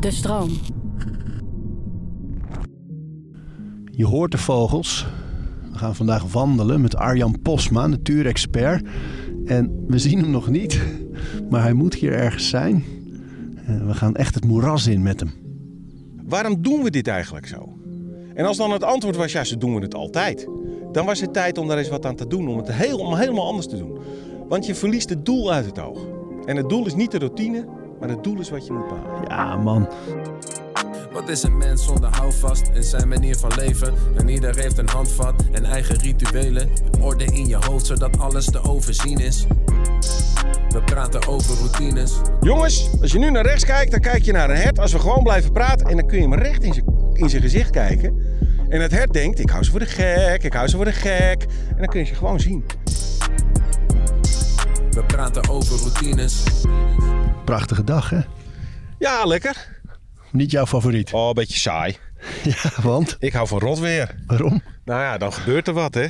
De stroom. Je hoort de vogels. We gaan vandaag wandelen met Arjan Posma, natuurexpert. En we zien hem nog niet, maar hij moet hier ergens zijn. Eh, We gaan echt het moeras in met hem. Waarom doen we dit eigenlijk zo? En als dan het antwoord was, ja, ze doen het altijd. Dan was het tijd om daar eens wat aan te doen, om het heel, om helemaal anders te doen. Want je verliest het doel uit het oog. En het doel is niet de routine, maar het doel is wat je moet behalen. Ja, man. Wat is een mens zonder houvast in zijn manier van leven? En ieder heeft een handvat en eigen rituelen. Orde in je hoofd zodat alles te overzien is. We praten over routines. Jongens, als je nu naar rechts kijkt, dan kijk je naar een hert. Als we gewoon blijven praten en dan kun je hem recht in zijn, in zijn gezicht kijken. En het hert denkt, ik hou ze voor de gek, ik hou ze voor de gek. En dan kun je ze gewoon zien. We praten over routines. Prachtige dag, hè? Ja, lekker. Niet jouw favoriet. Oh, een beetje saai. Ja, want? Ik hou van rot weer. Waarom? Nou ja, dan gebeurt er wat, hè.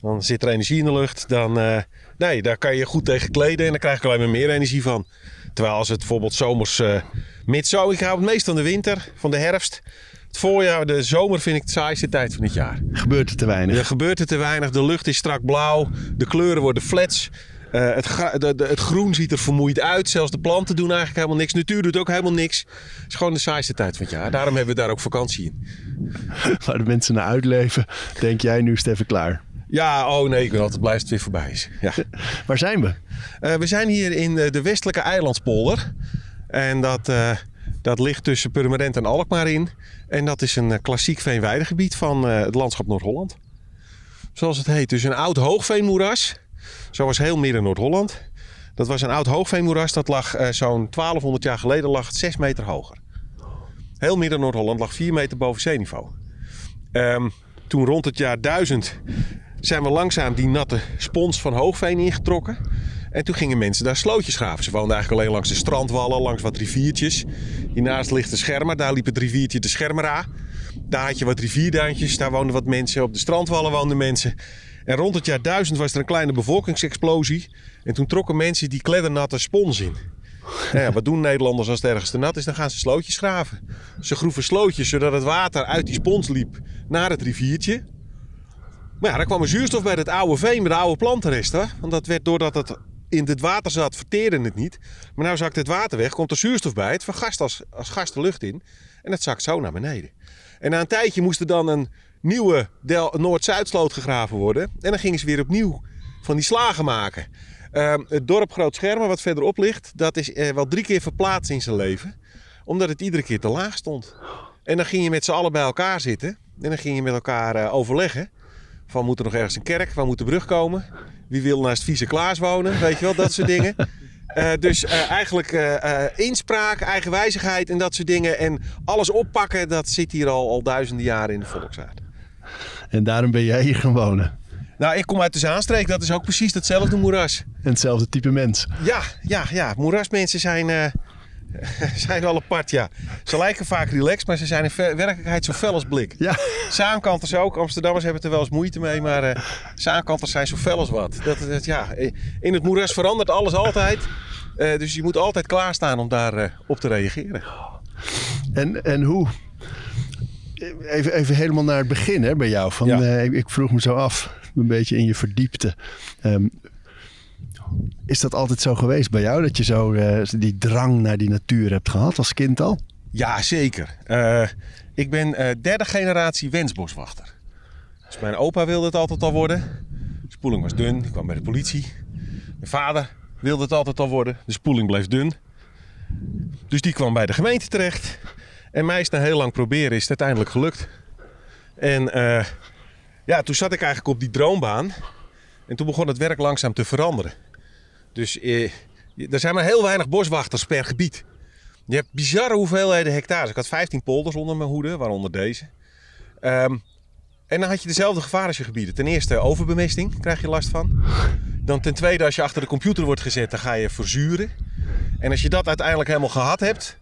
Dan zit er energie in de lucht. Dan, eh, nee, daar kan je goed tegen kleden en dan krijg ik alleen maar meer energie van. Terwijl als het bijvoorbeeld zomers, uh, midzo, ik hou het meest van de winter, van de herfst. Het voorjaar, de zomer vind ik de saaiste tijd van het jaar. Gebeurt er te weinig? Er gebeurt er te weinig, de lucht is strak blauw, de kleuren worden flats. Uh, het, de, de- het groen ziet er vermoeid uit. Zelfs de planten doen eigenlijk helemaal niks. Natuur doet ook helemaal niks. Het is gewoon de saaiste tijd van het jaar. Daarom hebben we daar ook vakantie in. Waar de mensen naar uitleven, denk jij nu is even klaar. Ja, oh nee, ik ben altijd blij als het weer voorbij is. Ja. Waar zijn we? Uh, we zijn hier in uh, de westelijke eilandspolder. En dat, uh, dat ligt tussen Purmerend en Alkmaar in. En dat is een klassiek veenweidegebied van het landschap Noord-Holland. Zoals het heet. Dus een oud hoogveenmoeras. Zo was heel midden Noord-Holland. Dat was een oud hoogveenmoeras. Dat lag uh, zo'n 1200 jaar geleden lag het 6 meter hoger. Heel midden Noord-Holland lag 4 meter boven zeeniveau. Um, toen rond het jaar 1000 zijn we langzaam die natte spons van Hoogveen ingetrokken. En toen gingen mensen daar slootjes graven. Ze woonden eigenlijk alleen langs de strandwallen, langs wat riviertjes. Hiernaast ligt de Schermer, daar liep het riviertje de Schermera. Daar had je wat rivierduintjes, daar woonden wat mensen. Op de strandwallen woonden mensen. En rond het jaar 1000 was er een kleine bevolkingsexplosie. En toen trokken mensen die kleddernatte spons in. Nou ja, wat doen Nederlanders als het ergens te nat is? Dan gaan ze slootjes graven. Ze groeven slootjes zodat het water uit die spons liep naar het riviertje. Maar ja, daar kwam er zuurstof bij het oude veen, met de oude plantenresten. Want dat werd doordat het in het water zat, verteerde het niet. Maar nu zakt het water weg, komt er zuurstof bij. Het vergast als, als gas de lucht in. En het zakt zo naar beneden. En na een tijdje moest er dan een nieuwe Noord-Zuidsloot gegraven worden. En dan gingen ze weer opnieuw van die slagen maken. Uh, het dorp Groot Schermen, wat verderop ligt, dat is uh, wel drie keer verplaatst in zijn leven. Omdat het iedere keer te laag stond. En dan ging je met z'n allen bij elkaar zitten. En dan ging je met elkaar uh, overleggen. Van moet er nog ergens een kerk? Waar moet de brug komen? Wie wil naast Vieze Klaas wonen? Weet je wel, dat soort dingen. Uh, dus eigenlijk inspraak, eigenwijzigheid en dat soort dingen. En alles oppakken, dat zit hier al, al duizenden jaren in de volksraad. En daarom ben jij hier gaan wonen? Nou, ik kom uit de Zaanstreek. Dat is ook precies datzelfde moeras. En hetzelfde type mens? Ja, ja, ja. Moerasmensen zijn, uh, zijn wel apart, ja. Ze lijken vaak relaxed, maar ze zijn in werkelijkheid zo fel als blik. Ja. Zaankanters ook. Amsterdammers hebben er wel eens moeite mee, maar uh, Zaankanters zijn zo fel als wat. Dat, dat, ja, in het moeras verandert alles altijd. Uh, dus je moet altijd klaarstaan om daar op te reageren. En, en hoe? Even, even helemaal naar het begin hè, bij jou. Van, ja. ik vroeg me zo af, een beetje in je verdiepte. Um, is dat altijd zo geweest bij jou? Dat je zo uh, die drang naar die natuur hebt gehad als kind al? Ja, zeker. Uh, ik ben derde generatie wensboswachter. Dus mijn opa wilde het altijd al worden. De spoeling was dun, die kwam bij de politie. Mijn vader wilde het altijd al worden. De spoeling bleef dun. Dus die kwam bij de gemeente terecht. En mij is na heel lang proberen is het uiteindelijk gelukt. En ja, toen zat ik eigenlijk op die droombaan. En toen begon het werk langzaam te veranderen. Dus eh, er zijn maar heel weinig boswachters per gebied. Je hebt bizarre hoeveelheden hectares. Ik had 15 polders onder mijn hoede, waaronder deze. Um, en dan had je dezelfde gevaarlijke gebieden. Ten eerste overbemesting, krijg je last van. Dan ten tweede, als je achter de computer wordt gezet, dan ga je verzuren. En als je dat uiteindelijk helemaal gehad hebt,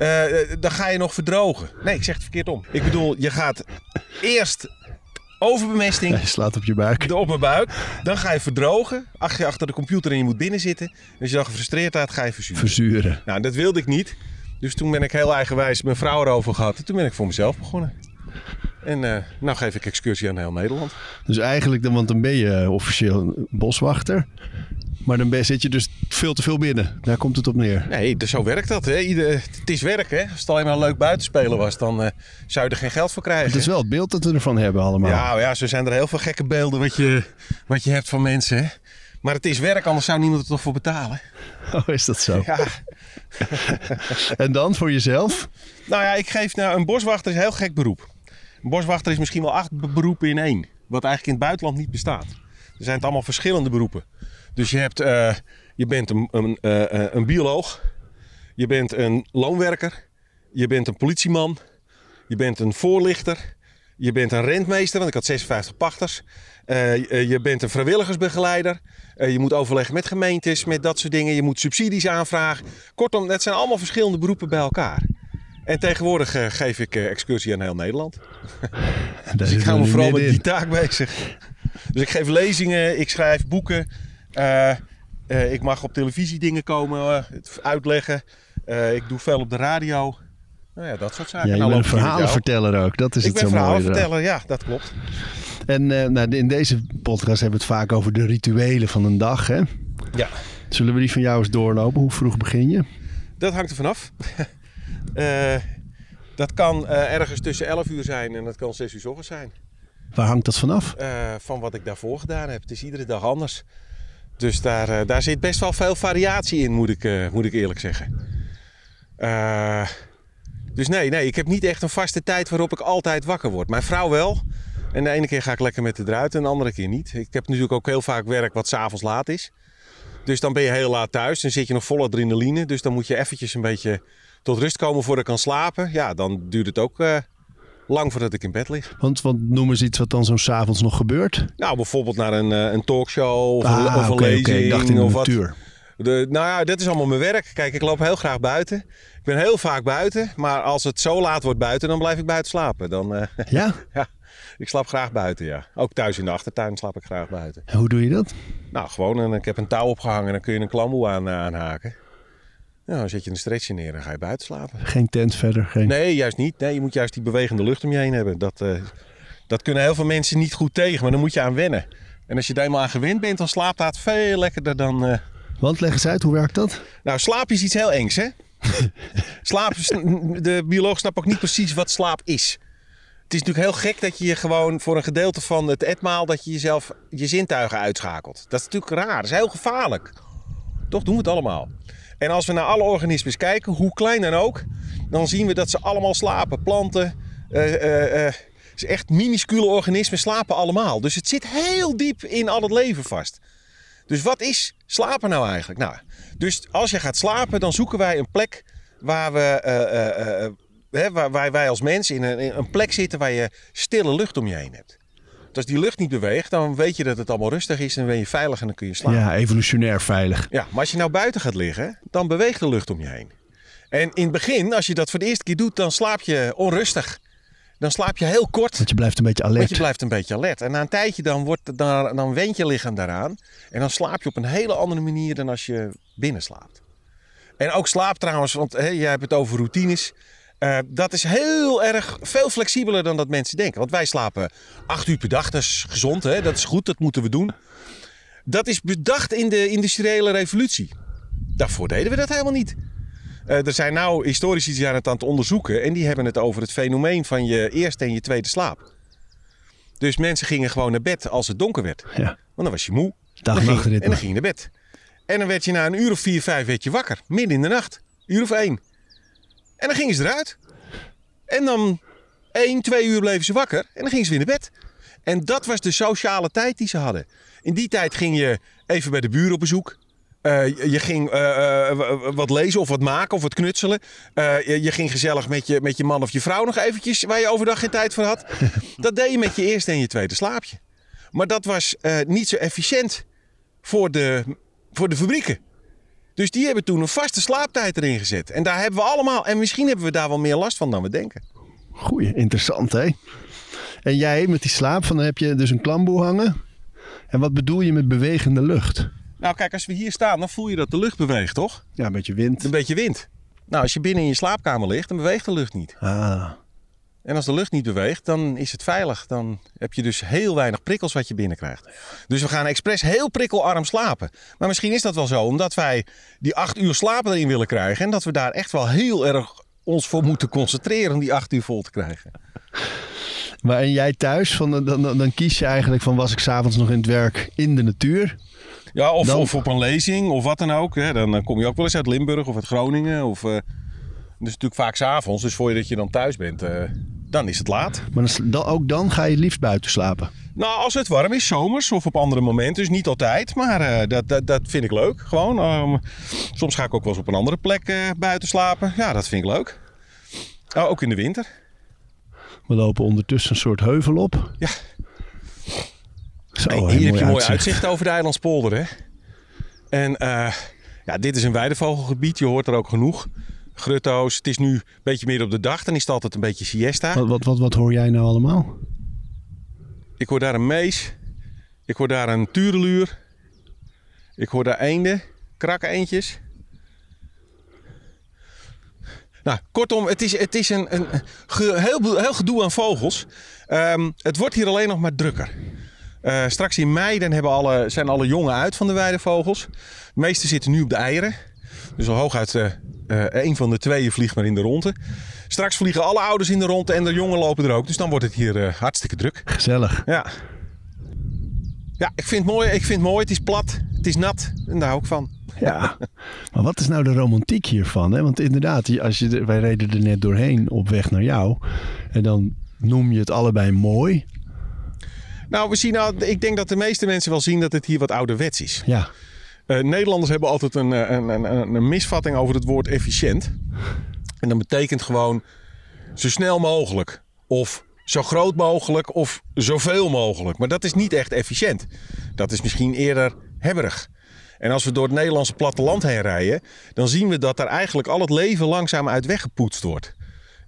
uh, dan ga je nog verdrogen. Nee, ik zeg het verkeerd om. Ik bedoel, je gaat eerst overbemesting, Je slaat op je buik. de op mijn buik. Dan ga je verdrogen, achter, achter de computer en je moet binnen zitten. En als je dan gefrustreerd raakt, ga je verzuren. Verzuren. Nou, dat wilde ik niet. Dus toen ben ik heel eigenwijs mijn vrouw erover gehad. En toen ben ik voor mezelf begonnen. En eh nou geef ik excursie aan heel Nederland. Dus eigenlijk, dan, want dan ben je officieel boswachter. Maar dan zit je dus veel te veel binnen. Daar komt het op neer. Nee, dus zo werkt dat. Hè. Ieder, het is werk, hè. Als het alleen maar een leuk buitenspelen was, dan eh, zou je er geen geld voor krijgen. Het is wel het beeld dat we ervan hebben allemaal. Ja, ja, zo zijn er heel veel gekke beelden wat je, wat je hebt van mensen. Hè. Maar het is werk, anders zou niemand er toch voor betalen. Oh, is dat zo? Ja. En dan voor jezelf? Nou ja, ik geef nou, een boswachter is een heel gek beroep. Een boswachter is misschien wel acht be- beroepen in één. Wat eigenlijk in het buitenland niet bestaat. Er zijn het allemaal verschillende beroepen. Dus je, hebt, eh, je bent een, een, eh, eh, een bioloog. Je bent een loonwerker. Je bent een politieman. Je bent een voorlichter. Je bent een rentmeester, want ik had 56 pachters. Je- bent een vrijwilligersbegeleider. Je moet overleggen met gemeentes, met dat soort dingen. Je moet subsidies aanvragen. Kortom, dat zijn allemaal verschillende beroepen bij elkaar. En tegenwoordig geef ik excursie aan heel Nederland. Dus ik hou me vooral met die taak bezig. Dus ik geef lezingen, ik schrijf boeken. Eh, eh, ik mag op televisie dingen komen, eh, uitleggen. Ik doe veel op de radio. Nou ja, dat soort zaken. Ja, je Nou, bent een ik verhalenverteller ook. Dat is Ik het ben zo mooi. eraan. verhalenverteller, ja, dat klopt. En nou, in deze podcast hebben we het vaak over de rituelen van een dag. Hè? Ja. Zullen we die van jou eens doorlopen? Hoe vroeg begin je? Dat hangt er vanaf. Dat kan ergens tussen 11 uur zijn en dat kan 6 uur ochtends zijn. Waar hangt dat vanaf? van wat ik daarvoor gedaan heb. Het is iedere dag anders. Dus daar, eh, daar zit best wel veel variatie in, moet ik, eh, moet ik eerlijk zeggen. Eh, dus nee, nee, ik heb niet echt een vaste tijd waarop ik altijd wakker word. Mijn vrouw wel. En de ene keer ga ik lekker met de eruit en de andere keer niet. Ik heb natuurlijk ook heel vaak werk wat s'avonds laat is. Dus dan ben je heel laat thuis. Dan zit je nog vol adrenaline. Dus dan moet je eventjes een beetje tot rust komen voordat ik kan slapen. Ja, dan duurt het ook lang voordat ik in bed lig. Want, want noem eens iets wat dan zo'n s'avonds nog gebeurt. Nou, bijvoorbeeld naar een, eh, een talkshow of een, Ah, of een lezing. dacht in de of wat. natuur. De, nou ja, dit is allemaal mijn werk. Kijk, ik loop heel graag buiten. Ik ben heel vaak buiten. Maar als het zo laat wordt buiten, dan blijf ik buiten slapen. Dan, eh, Ja? ja, ik slaap graag buiten, ja. Ook thuis in de achtertuin slaap ik graag buiten. En hoe doe je dat? Nou, gewoon, en ik heb een touw opgehangen en dan kun je een klamboe aan, eh, aanhaken. Nou, dan zet je een stretcher neer en ga je buiten slapen. Geen tent verder? Geen... Nee, juist niet. Nee, je moet juist die bewegende lucht om je heen hebben. Dat, eh, dat kunnen heel veel mensen niet goed tegen, maar dan moet je aan wennen. En als je er eenmaal aan gewend bent, dan slaapt dat veel lekkerder dan... eh, Want leg eens uit, hoe werkt dat? Nou, slaap is iets heel engs, hè? slaap, de bioloog snapt ook niet precies wat slaap is. Het is natuurlijk heel gek dat je je gewoon voor een gedeelte van het etmaal... dat je jezelf je zintuigen uitschakelt. Dat is natuurlijk raar. Dat is heel gevaarlijk. Toch doen we het allemaal. En als we naar alle organismen kijken, hoe klein dan ook... dan zien we dat ze allemaal slapen. Planten, is echt minuscule organismen slapen allemaal. Dus het zit heel diep in al het leven vast. Dus wat is slapen nou eigenlijk? Nou, dus als je gaat slapen, dan zoeken wij een plek waar we, hè, waar wij als mens in een, in een plek zitten waar je stille lucht om je heen hebt. Dus als die lucht niet beweegt, dan weet je dat het allemaal rustig is en ben je veilig en dan kun je slapen. Ja, evolutionair veilig. Ja, maar als je nou buiten gaat liggen, dan beweegt de lucht om je heen. En in het begin, als je dat voor de eerste keer doet, dan slaap je onrustig. Dan slaap je heel kort. Want je blijft een beetje Want alert. je blijft een beetje alert. En na een tijdje dan, wordt, dan, dan went je lichaam daaraan. En dan slaap je op een hele andere manier dan als je binnen slaapt. En ook slaap trouwens, want hè, jij hebt het over routines. Eh, dat is heel erg veel flexibeler dan dat mensen denken. Want wij slapen acht uur per dag. Dat is gezond, hè? dat is goed, dat moeten we doen. Dat is bedacht in de industriële revolutie. Daarvoor deden we dat helemaal niet. Eh, er zijn nou historici die zijn het aan het onderzoeken. En die hebben het over het fenomeen van je eerste en je tweede slaap. Dus mensen gingen gewoon naar bed als het donker werd. Ja. Want dan was je moe. Dag- Dan ging-. En dan ging je naar bed. En dan werd je na een uur of vier, vijf werd je wakker. Midden in de nacht. Uur of één. En dan gingen ze eruit. En dan één, twee uur bleven ze wakker. En dan gingen ze weer naar bed. En dat was de sociale tijd die ze hadden. In die tijd ging je even bij de buren op bezoek. Eh, je, je ging eh, eh, wat lezen of wat maken of wat knutselen. Je, je ging gezellig met je, met je man of je vrouw nog eventjes... waar je overdag geen tijd voor had. Dat deed je met je eerste en je tweede slaapje. Maar dat was niet zo efficiënt voor de, voor de fabrieken. Dus die hebben toen een vaste slaaptijd erin gezet. En daar hebben we allemaal... En misschien hebben we daar wel meer last van dan we denken. Goeie, interessant hè? En jij met die slaap, van, dan heb je dus een klamboe hangen. En wat bedoel je met bewegende lucht? Nou, kijk, als we hier staan, dan voel je dat de lucht beweegt, toch? Ja, een beetje wind. Een beetje wind. Nou, als je binnen in je slaapkamer ligt, dan beweegt de lucht niet. Ah, En als de lucht niet beweegt, dan is het veilig. Dan heb je dus heel weinig prikkels wat je binnenkrijgt. Dus we gaan expres heel prikkelarm slapen. Maar misschien is dat wel zo, omdat wij die acht uur slapen erin willen krijgen. En dat we daar echt wel heel erg ons voor moeten concentreren om die acht uur vol te krijgen. maar en jij thuis, van, dan, dan, dan kies je eigenlijk van was ik s'avonds nog in het werk in de natuur. Ja, of, Dan- of op een lezing of wat dan ook. Hè. Dan, dan kom je ook wel eens uit Limburg of uit Groningen. Of, eh, dus natuurlijk vaak s'avonds. Dus voor je dat je dan thuis bent, eh, dan is het laat. Maar dan, ook dan ga je liefst buiten slapen. Nou, als het warm is, zomers of op andere momenten. Dus niet altijd. Maar eh, dat, dat, dat vind ik leuk. Gewoon. ehm, soms ga ik ook wel eens op een andere plek eh, buiten slapen. Ja, dat vind ik leuk. Oh, ook in de winter. We lopen ondertussen een soort heuvel op. Ja. Zo, Hey, hier heb je mooi uitzicht. uitzicht over de Eilandspolder. Hè? En ja, dit is een weidevogelgebied. Je hoort er ook genoeg. Grutto's. Het is nu een beetje meer op de dag. Dan is het altijd een beetje siesta. Wat, wat, wat, wat hoor jij nou allemaal? Ik hoor daar een mees. Ik hoor daar een tureluur. Ik hoor daar eenden. Krakke eendjes. Nou, kortom, het is, het is een, een ge- heel, heel gedoe aan vogels. Ehm, het wordt hier alleen nog maar drukker. Eh, straks in mei dan hebben alle, zijn alle jongen uit van de weidevogels. De meeste zitten nu op de eieren. Dus al hooguit eh, een van de tweeën vliegt maar in de ronde. Straks vliegen alle ouders in de ronde en de jongen lopen er ook. Dus dan wordt het hier eh, hartstikke druk. Gezellig. Ja. Ja, ik vind het mooi. Ik vind het mooi. Het is plat. Het is nat. En daar hou ik van. Ja, maar wat is nou de romantiek hiervan? Hè? Want inderdaad, als je, wij reden er net doorheen op weg naar jou. En dan noem je het allebei mooi. Nou, we zien nou, ik denk dat de meeste mensen wel zien dat het hier wat ouderwets is. Ja, Eh, Nederlanders hebben altijd een, eh, een, een, een, een misvatting over het woord efficiënt. En dat betekent gewoon zo snel mogelijk. Of zo groot mogelijk. Of zoveel mogelijk. Maar dat is niet echt efficiënt. Dat is misschien eerder hebberig. En als we door het Nederlandse platteland heen rijden, dan zien we dat er eigenlijk al het leven langzaam uit weggepoetst wordt.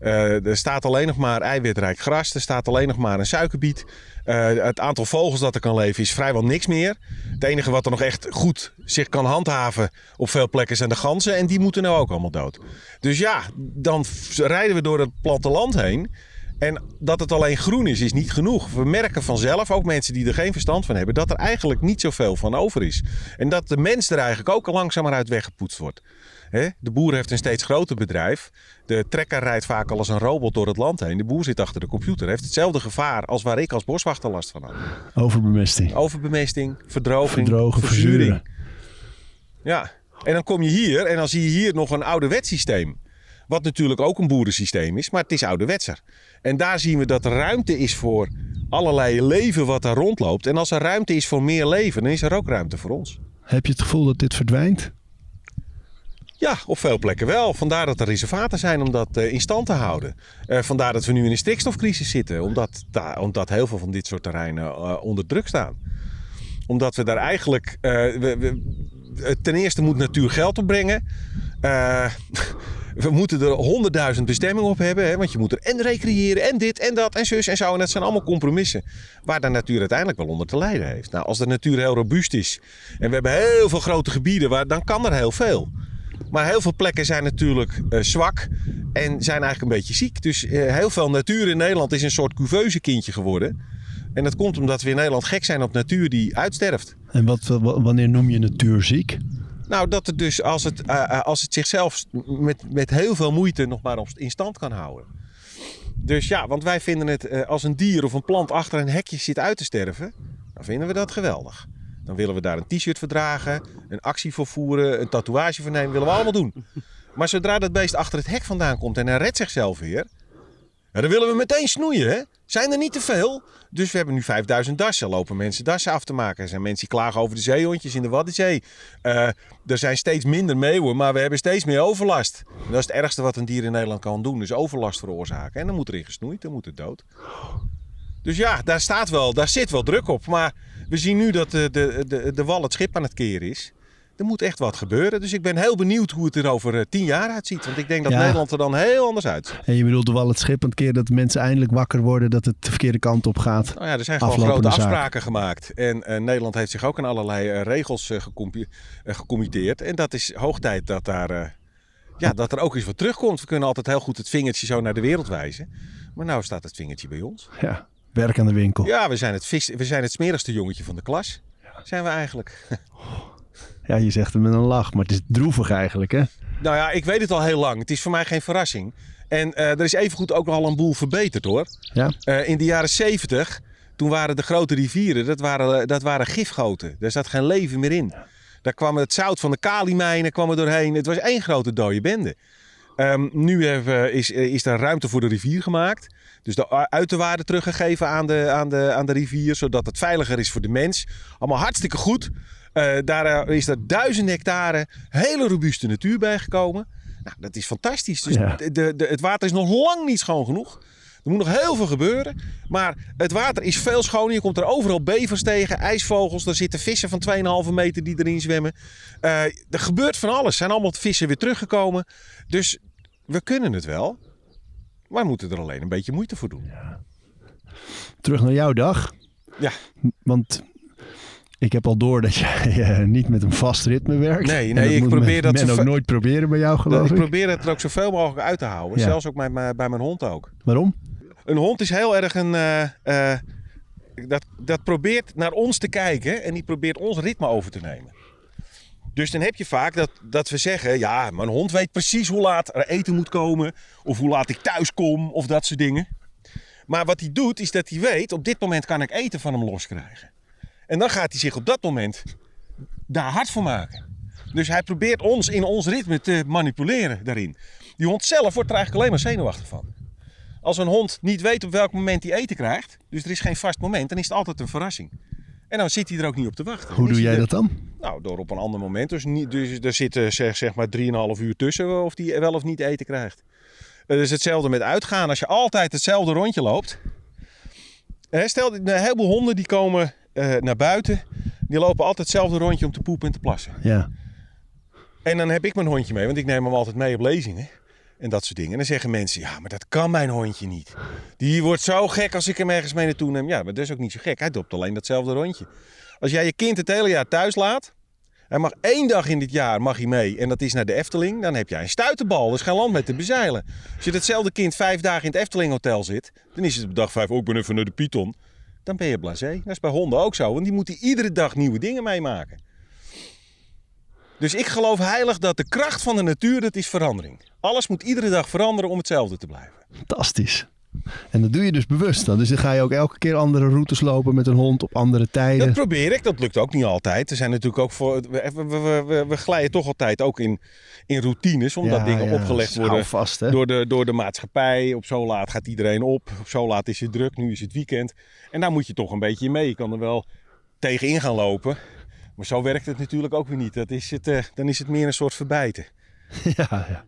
Eh, er staat alleen nog maar eiwitrijk gras. Er staat alleen nog maar een suikerbiet. Eh, het aantal vogels dat er kan leven is vrijwel niks meer. Het enige wat er nog echt goed zich kan handhaven op veel plekken zijn de ganzen. En die moeten nou ook allemaal dood. Dus ja, dan rijden we door het platteland heen. En dat het alleen groen is, is niet genoeg. We merken vanzelf, ook mensen die er geen verstand van hebben, dat er eigenlijk niet zoveel van over is. En dat de mens er eigenlijk ook langzamer uit weggepoetst wordt. De boer heeft een steeds groter bedrijf. De trekker rijdt vaak al als een robot door het land heen. De boer zit achter de computer. Heeft hetzelfde gevaar als waar ik als boswachter last van had. overbemesting. Overbemesting, verdroging, Verdrogen, verzuring. verzuren. Ja, en dan kom je hier en dan zie je hier nog een ouderwets systeem. Wat natuurlijk ook een boerensysteem is, maar het is ouderwetser. En daar zien we dat er ruimte is voor allerlei leven wat daar rondloopt. En als er ruimte is voor meer leven, dan is er ook ruimte voor ons. Heb je het gevoel dat dit verdwijnt? Ja, op veel plekken wel. Vandaar dat er reservaten zijn om dat eh, in stand te houden. Eh, vandaar dat we nu in een stikstofcrisis zitten. Omdat, daar- omdat heel veel van dit soort terreinen eh, onder druk staan. Omdat we daar eigenlijk... we, we- ten eerste moet natuur geld opbrengen. Eh, we moeten er honderdduizend bestemmingen op hebben. Hè, want je moet er en recreëren en dit en dat en zus en zo. En dat zijn allemaal compromissen. Waar de natuur uiteindelijk wel onder te lijden heeft. Nou, als de natuur heel robuust is. En we hebben heel veel grote gebieden. Waar, dan kan er heel veel. Maar heel veel plekken zijn natuurlijk eh, zwak en zijn eigenlijk een beetje ziek. Dus eh, heel veel natuur in Nederland is een soort couveuse kindje geworden. En dat komt omdat we in Nederland gek zijn op natuur die uitsterft. En wat, wa- wanneer noem je natuurziek? Nou, dat het dus als het, eh, als het zichzelf met, met heel veel moeite nog maar in stand kan houden. Dus ja, want wij vinden het als een dier of een plant achter een hekje zit uit te sterven, dan vinden we dat geweldig. Dan willen we daar een t-shirt voor dragen, een actie voor voeren, een tatoeage voor nemen, willen we allemaal doen. Maar zodra dat beest achter het hek vandaan komt en hij redt zichzelf weer, dan willen we meteen snoeien. Hè? Zijn er niet te veel? Dus we hebben nu 5000 dassen. Lopen mensen dassen af te maken. Er zijn mensen die klagen over de zeehondjes in de Waddenzee. Eh, er zijn steeds minder meeuwen, maar we hebben steeds meer overlast. En dat is het ergste wat een dier in Nederland kan doen. Dus overlast veroorzaken. En dan moet erin gesnoeid, dan moet het dood. Dus ja, daar, staat wel, daar zit wel druk op. Maar we zien nu dat de, de, de, de wal het schip aan het keren is. Er moet echt wat gebeuren. Dus ik ben heel benieuwd hoe het er over eh, tien jaar uitziet. Want ik denk dat Ja. Nederland er dan heel anders uitziet. En je bedoelt wel het schip een keer dat mensen eindelijk wakker worden dat het de verkeerde kant op gaat. Nou ja, er zijn gewoon Aflopende grote zaak. afspraken gemaakt. En eh, Nederland heeft zich ook aan allerlei eh, regels eh, gecommitteerd. En dat is hoog tijd dat, daar, ja, dat er ook eens wat terugkomt. We kunnen altijd heel goed het vingertje zo naar de wereld wijzen. Maar nou staat het vingertje bij ons. Ja, werk aan de winkel. Ja, we zijn het, vis, we zijn het smerigste jongetje van de klas. Zijn we eigenlijk. Ja, je zegt het met een lach, maar het is droevig eigenlijk, hè? Nou ja, ik weet het al heel lang. Het is voor mij geen verrassing. En eh, er is evengoed ook al een boel verbeterd hoor. Ja, Eh, in de jaren 70, toen waren de grote rivieren, dat waren, eh, dat waren gifgoten. Daar zat geen leven meer in. Daar kwam het zout van de kaliemijnen kwam er doorheen. Het was één grote dode bende. Ehm, nu hebben, is, is daar ruimte voor de rivier gemaakt. Dus de uiterwaarden teruggegeven aan de, aan, de, aan de rivier, zodat het veiliger is voor de mens. Allemaal hartstikke goed. Eh, daar eh, is er duizend hectare hele robuuste natuur bijgekomen. Nou, dat is fantastisch. Dus Ja. de, de, het water is nog lang niet schoon genoeg. Er moet nog heel veel gebeuren. Maar het water is veel schoner. Je komt er overal bevers tegen, ijsvogels. Er zitten vissen van 2,5 meter die erin zwemmen. Eh, er gebeurt van alles. Er zijn allemaal vissen weer teruggekomen. Dus we kunnen het wel. Maar we moeten er alleen een beetje moeite voor doen. terug naar jouw dag. Ja. Want ik heb al door dat jij eh, niet met een vast ritme werkt. Nee, nee, ik probeer men, dat men ook nooit proberen bij jou, geloof ik ik. probeer het er ook zoveel mogelijk uit te houden. Ja. Zelfs ook bij, mijn- bij mijn hond ook. Waarom? Een hond is heel erg een. eh, eh, dat, dat probeert naar ons te kijken en die probeert ons ritme over te nemen. Dus dan heb je vaak dat, dat we zeggen: ja, mijn hond weet precies hoe laat er eten moet komen, of hoe laat ik thuis kom, of dat soort dingen. Maar wat hij doet, is dat hij weet: op dit moment kan ik eten van hem loskrijgen. En dan gaat hij zich op dat moment daar hard voor maken. Dus hij probeert ons in ons ritme te manipuleren daarin. Die hond zelf wordt er eigenlijk alleen maar zenuwachtig van. Als een hond niet weet op welk moment hij eten krijgt, dus er is geen vast moment, dan is het altijd een verrassing. En dan zit hij er ook niet op te wachten. Hoe doe jij er- dat dan? Nou, door op een ander moment. Dus, niet, dus er zitten zeg, zeg maar 3,5 uur tussen of hij wel of niet eten krijgt. Het is hetzelfde met uitgaan. Als je altijd hetzelfde rondje loopt. Stel, een heleboel honden die komen eh, naar buiten. Die lopen altijd hetzelfde rondje om te poepen en te plassen. Ja. En dan heb ik mijn hondje mee, want ik neem hem altijd mee op lezingen. En dat soort dingen. En dan zeggen mensen, ja, maar dat kan mijn hondje niet. Die wordt zo gek als ik hem ergens mee naartoe neem. Ja, maar dat is ook niet zo gek. Hij dopt alleen datzelfde rondje. Als jij je kind het hele jaar thuis laat. Hij mag één dag in dit jaar mag hij mee. En dat is naar de Efteling. Dan heb jij een stuiterbal. Er is geen land mee te bezeilen. Als je datzelfde kind vijf dagen in het Efteling Hotel zit. Dan is het op dag vijf ook ben even naar de Python. Dan ben je blasé. Dat is bij honden ook zo. Want die moeten iedere dag nieuwe dingen meemaken. Dus ik geloof heilig dat de kracht van de natuur, dat is verandering. Alles moet iedere dag veranderen om hetzelfde te blijven. Fantastisch. En dat doe je dus bewust dan. Dus dan ga je ook elke keer andere routes lopen met een hond op andere tijden. Dat probeer ik, dat lukt ook niet altijd. Er zijn natuurlijk ook voor. We, we, we, we- glijden toch altijd ook in, in routines, omdat Ja, dingen ja, opgelegd worden vast, door de, door de maatschappij. Op zo laat gaat iedereen op. Op zo laat is het druk. Nu is het weekend. En daar moet je toch een beetje mee. Je kan er wel tegenin gaan lopen. Maar zo werkt het natuurlijk ook weer niet. Dat is het, eh, dan is het meer een soort verbijten. Ja, ja.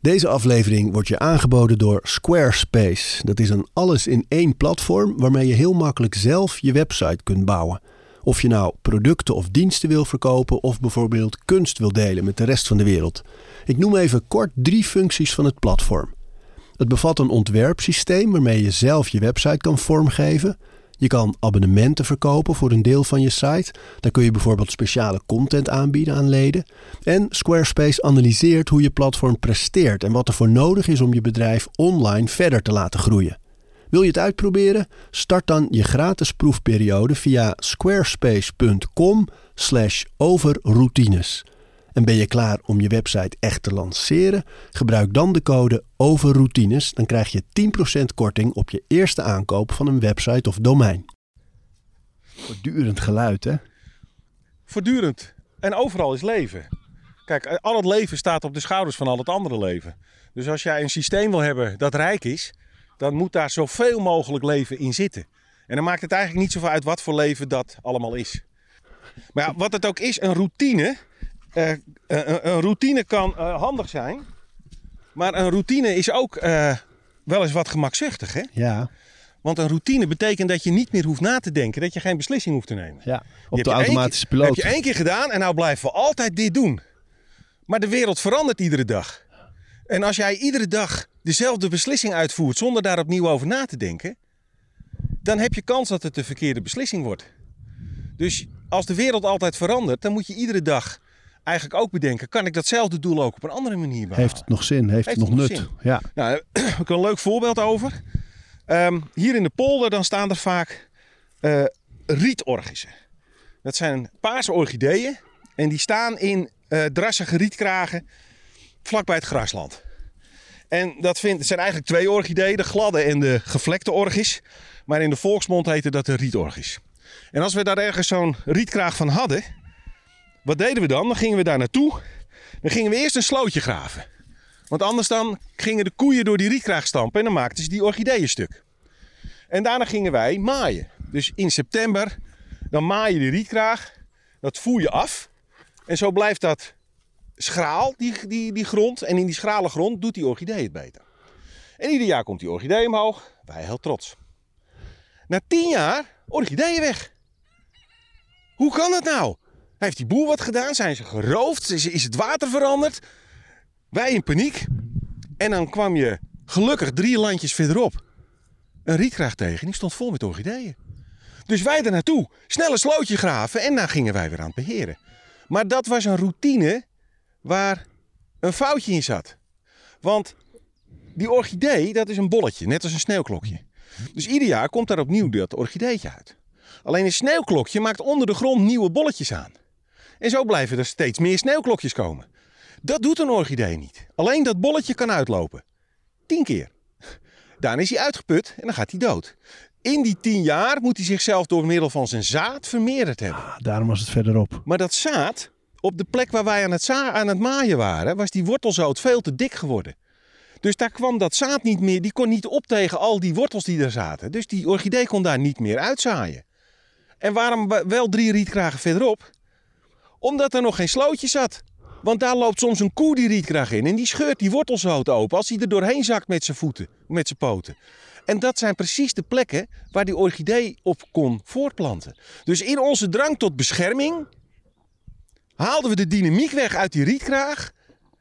Deze aflevering wordt je aangeboden door Squarespace. Dat is een alles-in-één platform waarmee je heel makkelijk zelf je website kunt bouwen. Of je nou producten of diensten wil verkopen of bijvoorbeeld kunst wil delen met de rest van de wereld. Ik noem even kort drie functies van het platform. Het bevat een ontwerpsysteem waarmee je zelf je website kan vormgeven. Je kan abonnementen verkopen voor een deel van je site. Dan kun je bijvoorbeeld speciale content aanbieden aan leden. En Squarespace analyseert hoe je platform presteert en wat er voor nodig is om je bedrijf online verder te laten groeien. Wil je het uitproberen? Start dan je gratis proefperiode via squarespace.com/overroutines. En ben je klaar om je website echt te lanceren? Gebruik dan de code OVERROUTINES. Dan krijg je 10% korting op je eerste aankoop van een website of domein. Voortdurend geluid, hè? Voortdurend. En overal is leven. Kijk, al het leven staat op de schouders van al het andere leven. Dus als jij een systeem wil hebben dat rijk is, dan moet daar zoveel mogelijk leven in zitten. En dan maakt het eigenlijk niet zoveel uit wat voor leven dat allemaal is. Maar ja, wat het ook is, een routine. Eh, eh, een, routine kan eh, handig zijn. Maar een routine is ook wel eens wat gemakzuchtig. Hè? Ja. Want een routine betekent dat je niet meer hoeft na te denken. Dat je geen beslissing hoeft te nemen. Ja, op de automatische keer- piloot. heb je één keer gedaan en nou blijven we altijd dit doen. Maar de wereld verandert iedere dag. En als jij iedere dag dezelfde beslissing uitvoert zonder daar opnieuw over na te denken, dan heb je kans dat het de verkeerde beslissing wordt. Dus als de wereld altijd verandert, dan moet je iedere dag eigenlijk ook bedenken: kan ik datzelfde doel ook op een andere manier behalen? Heeft het nog zin? Heeft, het Heeft nog het nog nut? zin? Ja. Nou, ik heb een leuk voorbeeld over. Ehm, hier in de polder dan staan er vaak eh rietorgissen. Dat zijn paarse orchideeën. En die staan in eh drassige rietkragen vlakbij het grasland. En dat vindt, het zijn eigenlijk twee orchideeën, de gladde en de gevlekte orgis. Maar in de volksmond heette dat de rietorgis. En als we daar ergens zo'n rietkraag van hadden, wat deden we dan? Dan gingen we daar naartoe. Dan gingen we eerst een slootje graven. Want anders dan gingen de koeien door die rietkraag stampen en dan maakten ze die orchideeën stuk. En daarna gingen wij maaien. Dus in september, dan maai je de rietkraag. Dat voer je af. En zo blijft dat schraal, die, die, die grond. En in die schrale grond doet die orchidee het beter. En ieder jaar komt die orchidee omhoog. Wij heel trots. Na tien jaar, orchideeën weg. Hoe kan dat nou? Heeft die boer wat gedaan? Zijn ze geroofd? Is, het water veranderd? Wij in paniek. En dan kwam je gelukkig drie landjes verderop een rietkraag tegen. Die stond vol met orchideeën. Dus wij er naartoe. Snel een slootje graven en dan gingen wij weer aan het beheren. Maar dat was een routine waar een foutje in zat. Want die orchidee, dat is een bolletje, net als een sneeuwklokje. Dus ieder jaar komt daar opnieuw dat orchideetje uit. Alleen een sneeuwklokje maakt onder de grond nieuwe bolletjes aan. En zo blijven er steeds meer sneeuwklokjes komen. Dat doet een orchidee niet. Alleen dat bolletje kan uitlopen. Tien keer. Daarna is hij uitgeput en dan gaat hij dood. In die tien jaar moet hij zichzelf door middel van zijn zaad vermeerderd hebben. Ah, Daarom was het verderop. Maar dat zaad, op de plek waar wij aan het, aan het maaien waren, was die wortelzoot veel te dik geworden. Dus daar kwam dat zaad niet meer, die kon niet op tegen al die wortels die er zaten. Dus die orchidee kon daar niet meer uitzaaien. En waarom we- wel drie rietkragen verderop? Omdat er nog geen slootje zat. Want daar loopt soms een koe die rietkraag in en die scheurt die wortelzoot open als hij er doorheen zakt met zijn voeten, met zijn poten. En dat zijn precies de plekken waar die orchidee op kon voortplanten. Dus in onze drang tot bescherming haalden we de dynamiek weg uit die rietkraag.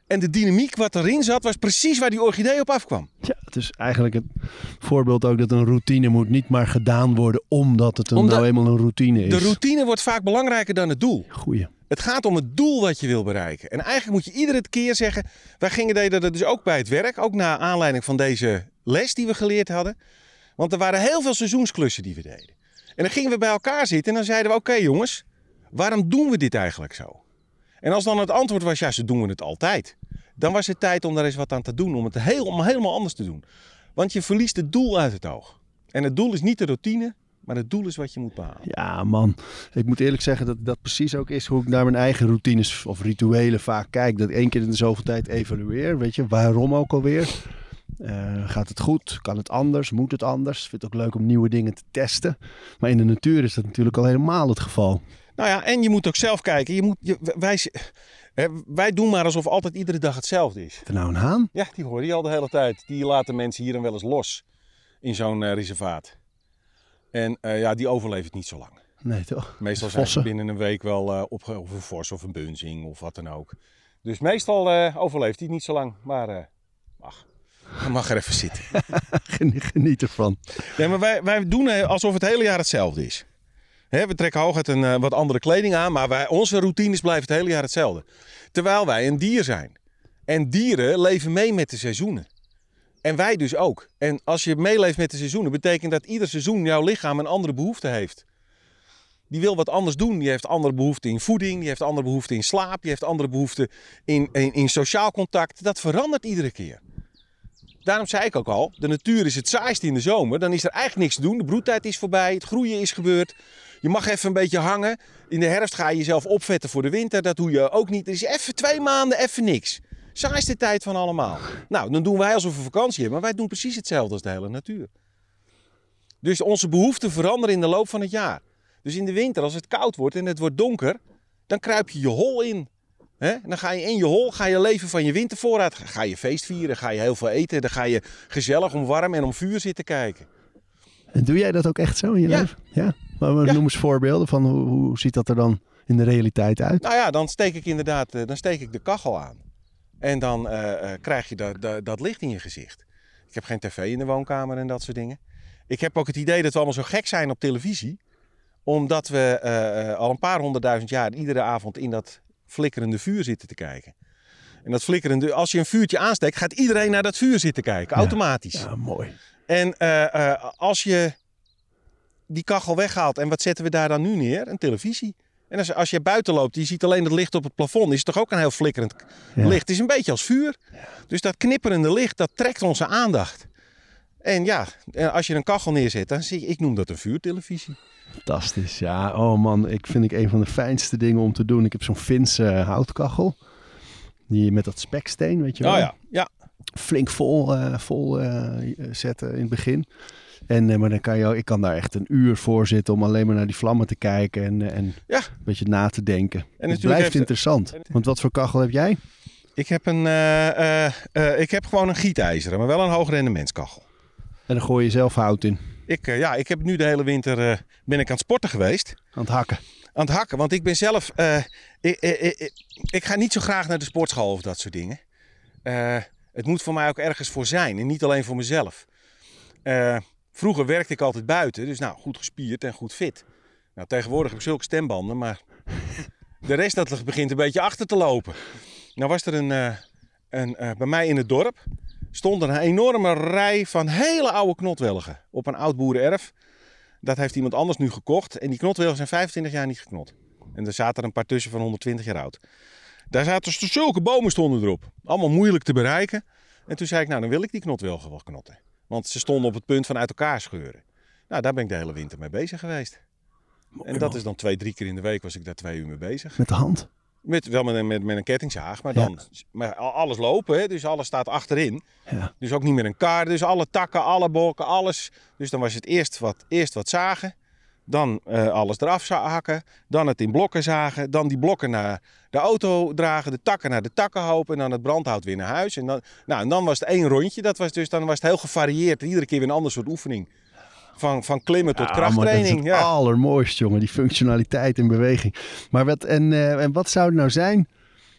En de dynamiek wat erin zat was precies waar die orchidee op afkwam. Ja, het is eigenlijk het voorbeeld ook dat een routine moet niet maar gedaan worden omdat het een, Omdat nou eenmaal een routine is. De routine wordt vaak belangrijker dan het doel. Goeie. Het gaat om het doel wat je wil bereiken. En eigenlijk moet je iedere keer zeggen. Wij gingen deden dat dus ook bij het werk. Ook naar aanleiding van deze les die we geleerd hadden. Want er waren heel veel seizoensklussen die we deden. En dan gingen we bij elkaar zitten en dan zeiden we: Oké jongens, waarom doen we dit eigenlijk zo? En als dan het antwoord was: Ja, ze doen het altijd. Dan was het tijd om daar eens wat aan te doen. Om het heel, om helemaal anders te doen. Want je verliest het doel uit het oog. En het doel is niet de routine, maar het doel is wat je moet behalen. Ja, man. Ik moet eerlijk zeggen dat dat precies ook is hoe ik naar mijn eigen routines of rituelen vaak kijk. Dat ik één keer in de zoveel tijd evalueer. Weet je, waarom ook alweer? Eh, gaat het goed? Kan het anders? Moet het anders? Ik vind het ook leuk om nieuwe dingen te testen. Maar in de natuur is dat natuurlijk al helemaal het geval. Nou ja, en je moet ook zelf kijken. Je moet, je, wij, wij doen maar alsof altijd iedere dag hetzelfde is. Er nou een haan? Ja, die hoor je al de hele tijd. Die laten mensen hier dan wel eens los in zo'n eh, reservaat. En eh, ja, die overleeft het niet zo lang. Nee, toch? Meestal zijn ze binnen een week wel opge of een vos of een bunzing of wat dan ook. Dus meestal overleeft hij niet zo lang. Maar eh mag. Hij mag er even zitten. Geniet- ervan. Nee, maar wij, wij doen alsof het hele jaar hetzelfde is. We trekken hooguit een eh, wat andere kleding aan, maar wij, onze routines blijven het hele jaar hetzelfde. Terwijl wij een dier zijn. En dieren leven mee met de seizoenen. En wij dus ook. En als je meeleeft met de seizoenen, betekent dat ieder seizoen jouw lichaam een andere behoefte heeft. Die wil wat anders doen. Die heeft andere behoeften in voeding, die heeft andere behoeften in slaap, die heeft andere behoeften in, in, in sociaal contact. Dat verandert iedere keer. Daarom zei ik ook al, de natuur is het saaist in de zomer. Dan is er eigenlijk niks te doen. De broedtijd is voorbij, het groeien is gebeurd. Je mag even een beetje hangen. In de herfst ga je jezelf opvetten voor de winter. Dat doe je ook niet. Er is even twee maanden even niks. Saaiste tijd van allemaal. Nou, dan doen wij alsof we vakantie hebben. Maar wij doen precies hetzelfde als de hele natuur. Dus onze behoeften veranderen in de loop van het jaar. Dus in de winter, als het koud wordt en het wordt donker, dan kruip je je hol in. Hè? En dan ga je in je hol, ga je leven van je wintervoorraad. Ga je feest vieren, ga je heel veel eten. Dan ga je gezellig om warm en om vuur zitten kijken. En doe jij dat ook echt zo in je Ja. leven? Ja. Maar Ja. noem eens voorbeelden van hoe, hoe ziet dat er dan in de realiteit uit? Nou ja, dan steek ik inderdaad eh, dan steek ik de kachel aan. En dan eh, eh, krijg je dat, dat, dat licht in je gezicht. Ik heb geen tv in de woonkamer en dat soort dingen. Ik heb ook het idee dat we allemaal zo gek zijn op televisie. Omdat we al een paar honderdduizend jaar iedere avond in dat flikkerende vuur zitten te kijken. En dat flikkerende, als je een vuurtje aansteekt, gaat iedereen naar dat vuur zitten kijken, Ja. automatisch. Ja, mooi. En als je die kachel weghaalt, en wat zetten we daar dan nu neer? Een televisie. En als, als je buiten loopt, je ziet alleen het licht op het plafond, is het toch ook een heel flikkerend Ja. licht. Het is een beetje als vuur. Dus dat knipperende licht, dat trekt onze aandacht. En ja, en als je een kachel neerzet, dan zie je, ik noem dat een vuurtelevisie. Fantastisch. Ja, oh man, ik vind ik een van de fijnste dingen om te doen. Ik heb zo'n Finse eh, houtkachel. Die met dat speksteen, weet je wel. Oh ja, ja. Flink vol, eh, vol eh, zetten in het begin. En, eh, maar dan kan je, ik kan daar echt een uur voor zitten om alleen maar naar die vlammen te kijken en, eh, en Ja. een beetje na te denken. het natuurlijk blijft heeft- interessant. Want wat voor kachel heb jij? Ik heb, een, eh, ik heb gewoon een gietijzeren, maar wel een hoog rendementskachel. En dan gooi je zelf hout in. Ik, ja, ik heb nu de hele winter ben ik aan het sporten geweest. Aan het hakken. aan het hakken. Want ik ben zelf. ik, ik, ik, ik ga niet zo graag naar de sportschool of dat soort dingen. Het moet voor mij ook ergens voor zijn en niet alleen voor mezelf. Vroeger werkte ik altijd buiten, dus nou goed gespierd en goed fit. Nou, tegenwoordig heb ik zulke stembanden, maar de rest dat begint een beetje achter te lopen. Nou was er een, eh, een eh, bij mij in het dorp stond een enorme rij van hele oude knotwelgen op een oud boerenerf. Dat heeft iemand anders nu gekocht. En die knotwilgen zijn 25 jaar niet geknot. En er zaten er een paar tussen van 120 jaar oud. Daar zaten zulke bomen stonden erop. Allemaal moeilijk te bereiken. En toen zei ik, nou dan wil ik die knotwilgen wel knotten. Want ze stonden op het punt van uit elkaar scheuren. Nou, daar ben ik de hele winter mee bezig geweest. En dat is dan twee, drie keer in de week was ik daar twee uur mee bezig. Met de hand. Met, wel met, een- met, met een kettingzaag, maar Ja. dan maar al- alles lopen. Hè, dus alles staat achterin. Ja. Dus ook niet meer een kar. Dus alle takken, alle bolken, alles. Dus dan was het eerst wat, eerst wat zagen. Dan eh, alles eraf hakken. Dan het in blokken zagen. Dan die blokken naar de auto dragen. De takken naar de takkenhoop. En dan het brandhout weer naar huis. En dan, nou, en dan was het één rondje. Dat was dus, dan was het heel gevarieerd. Iedere keer weer een ander soort oefening. Van, van klimmen tot Ja, maar dat is krachttraining. het Ja. allermooiste, jongen. Die functionaliteit en beweging. Maar wat, en, eh, en wat zou het nou zijn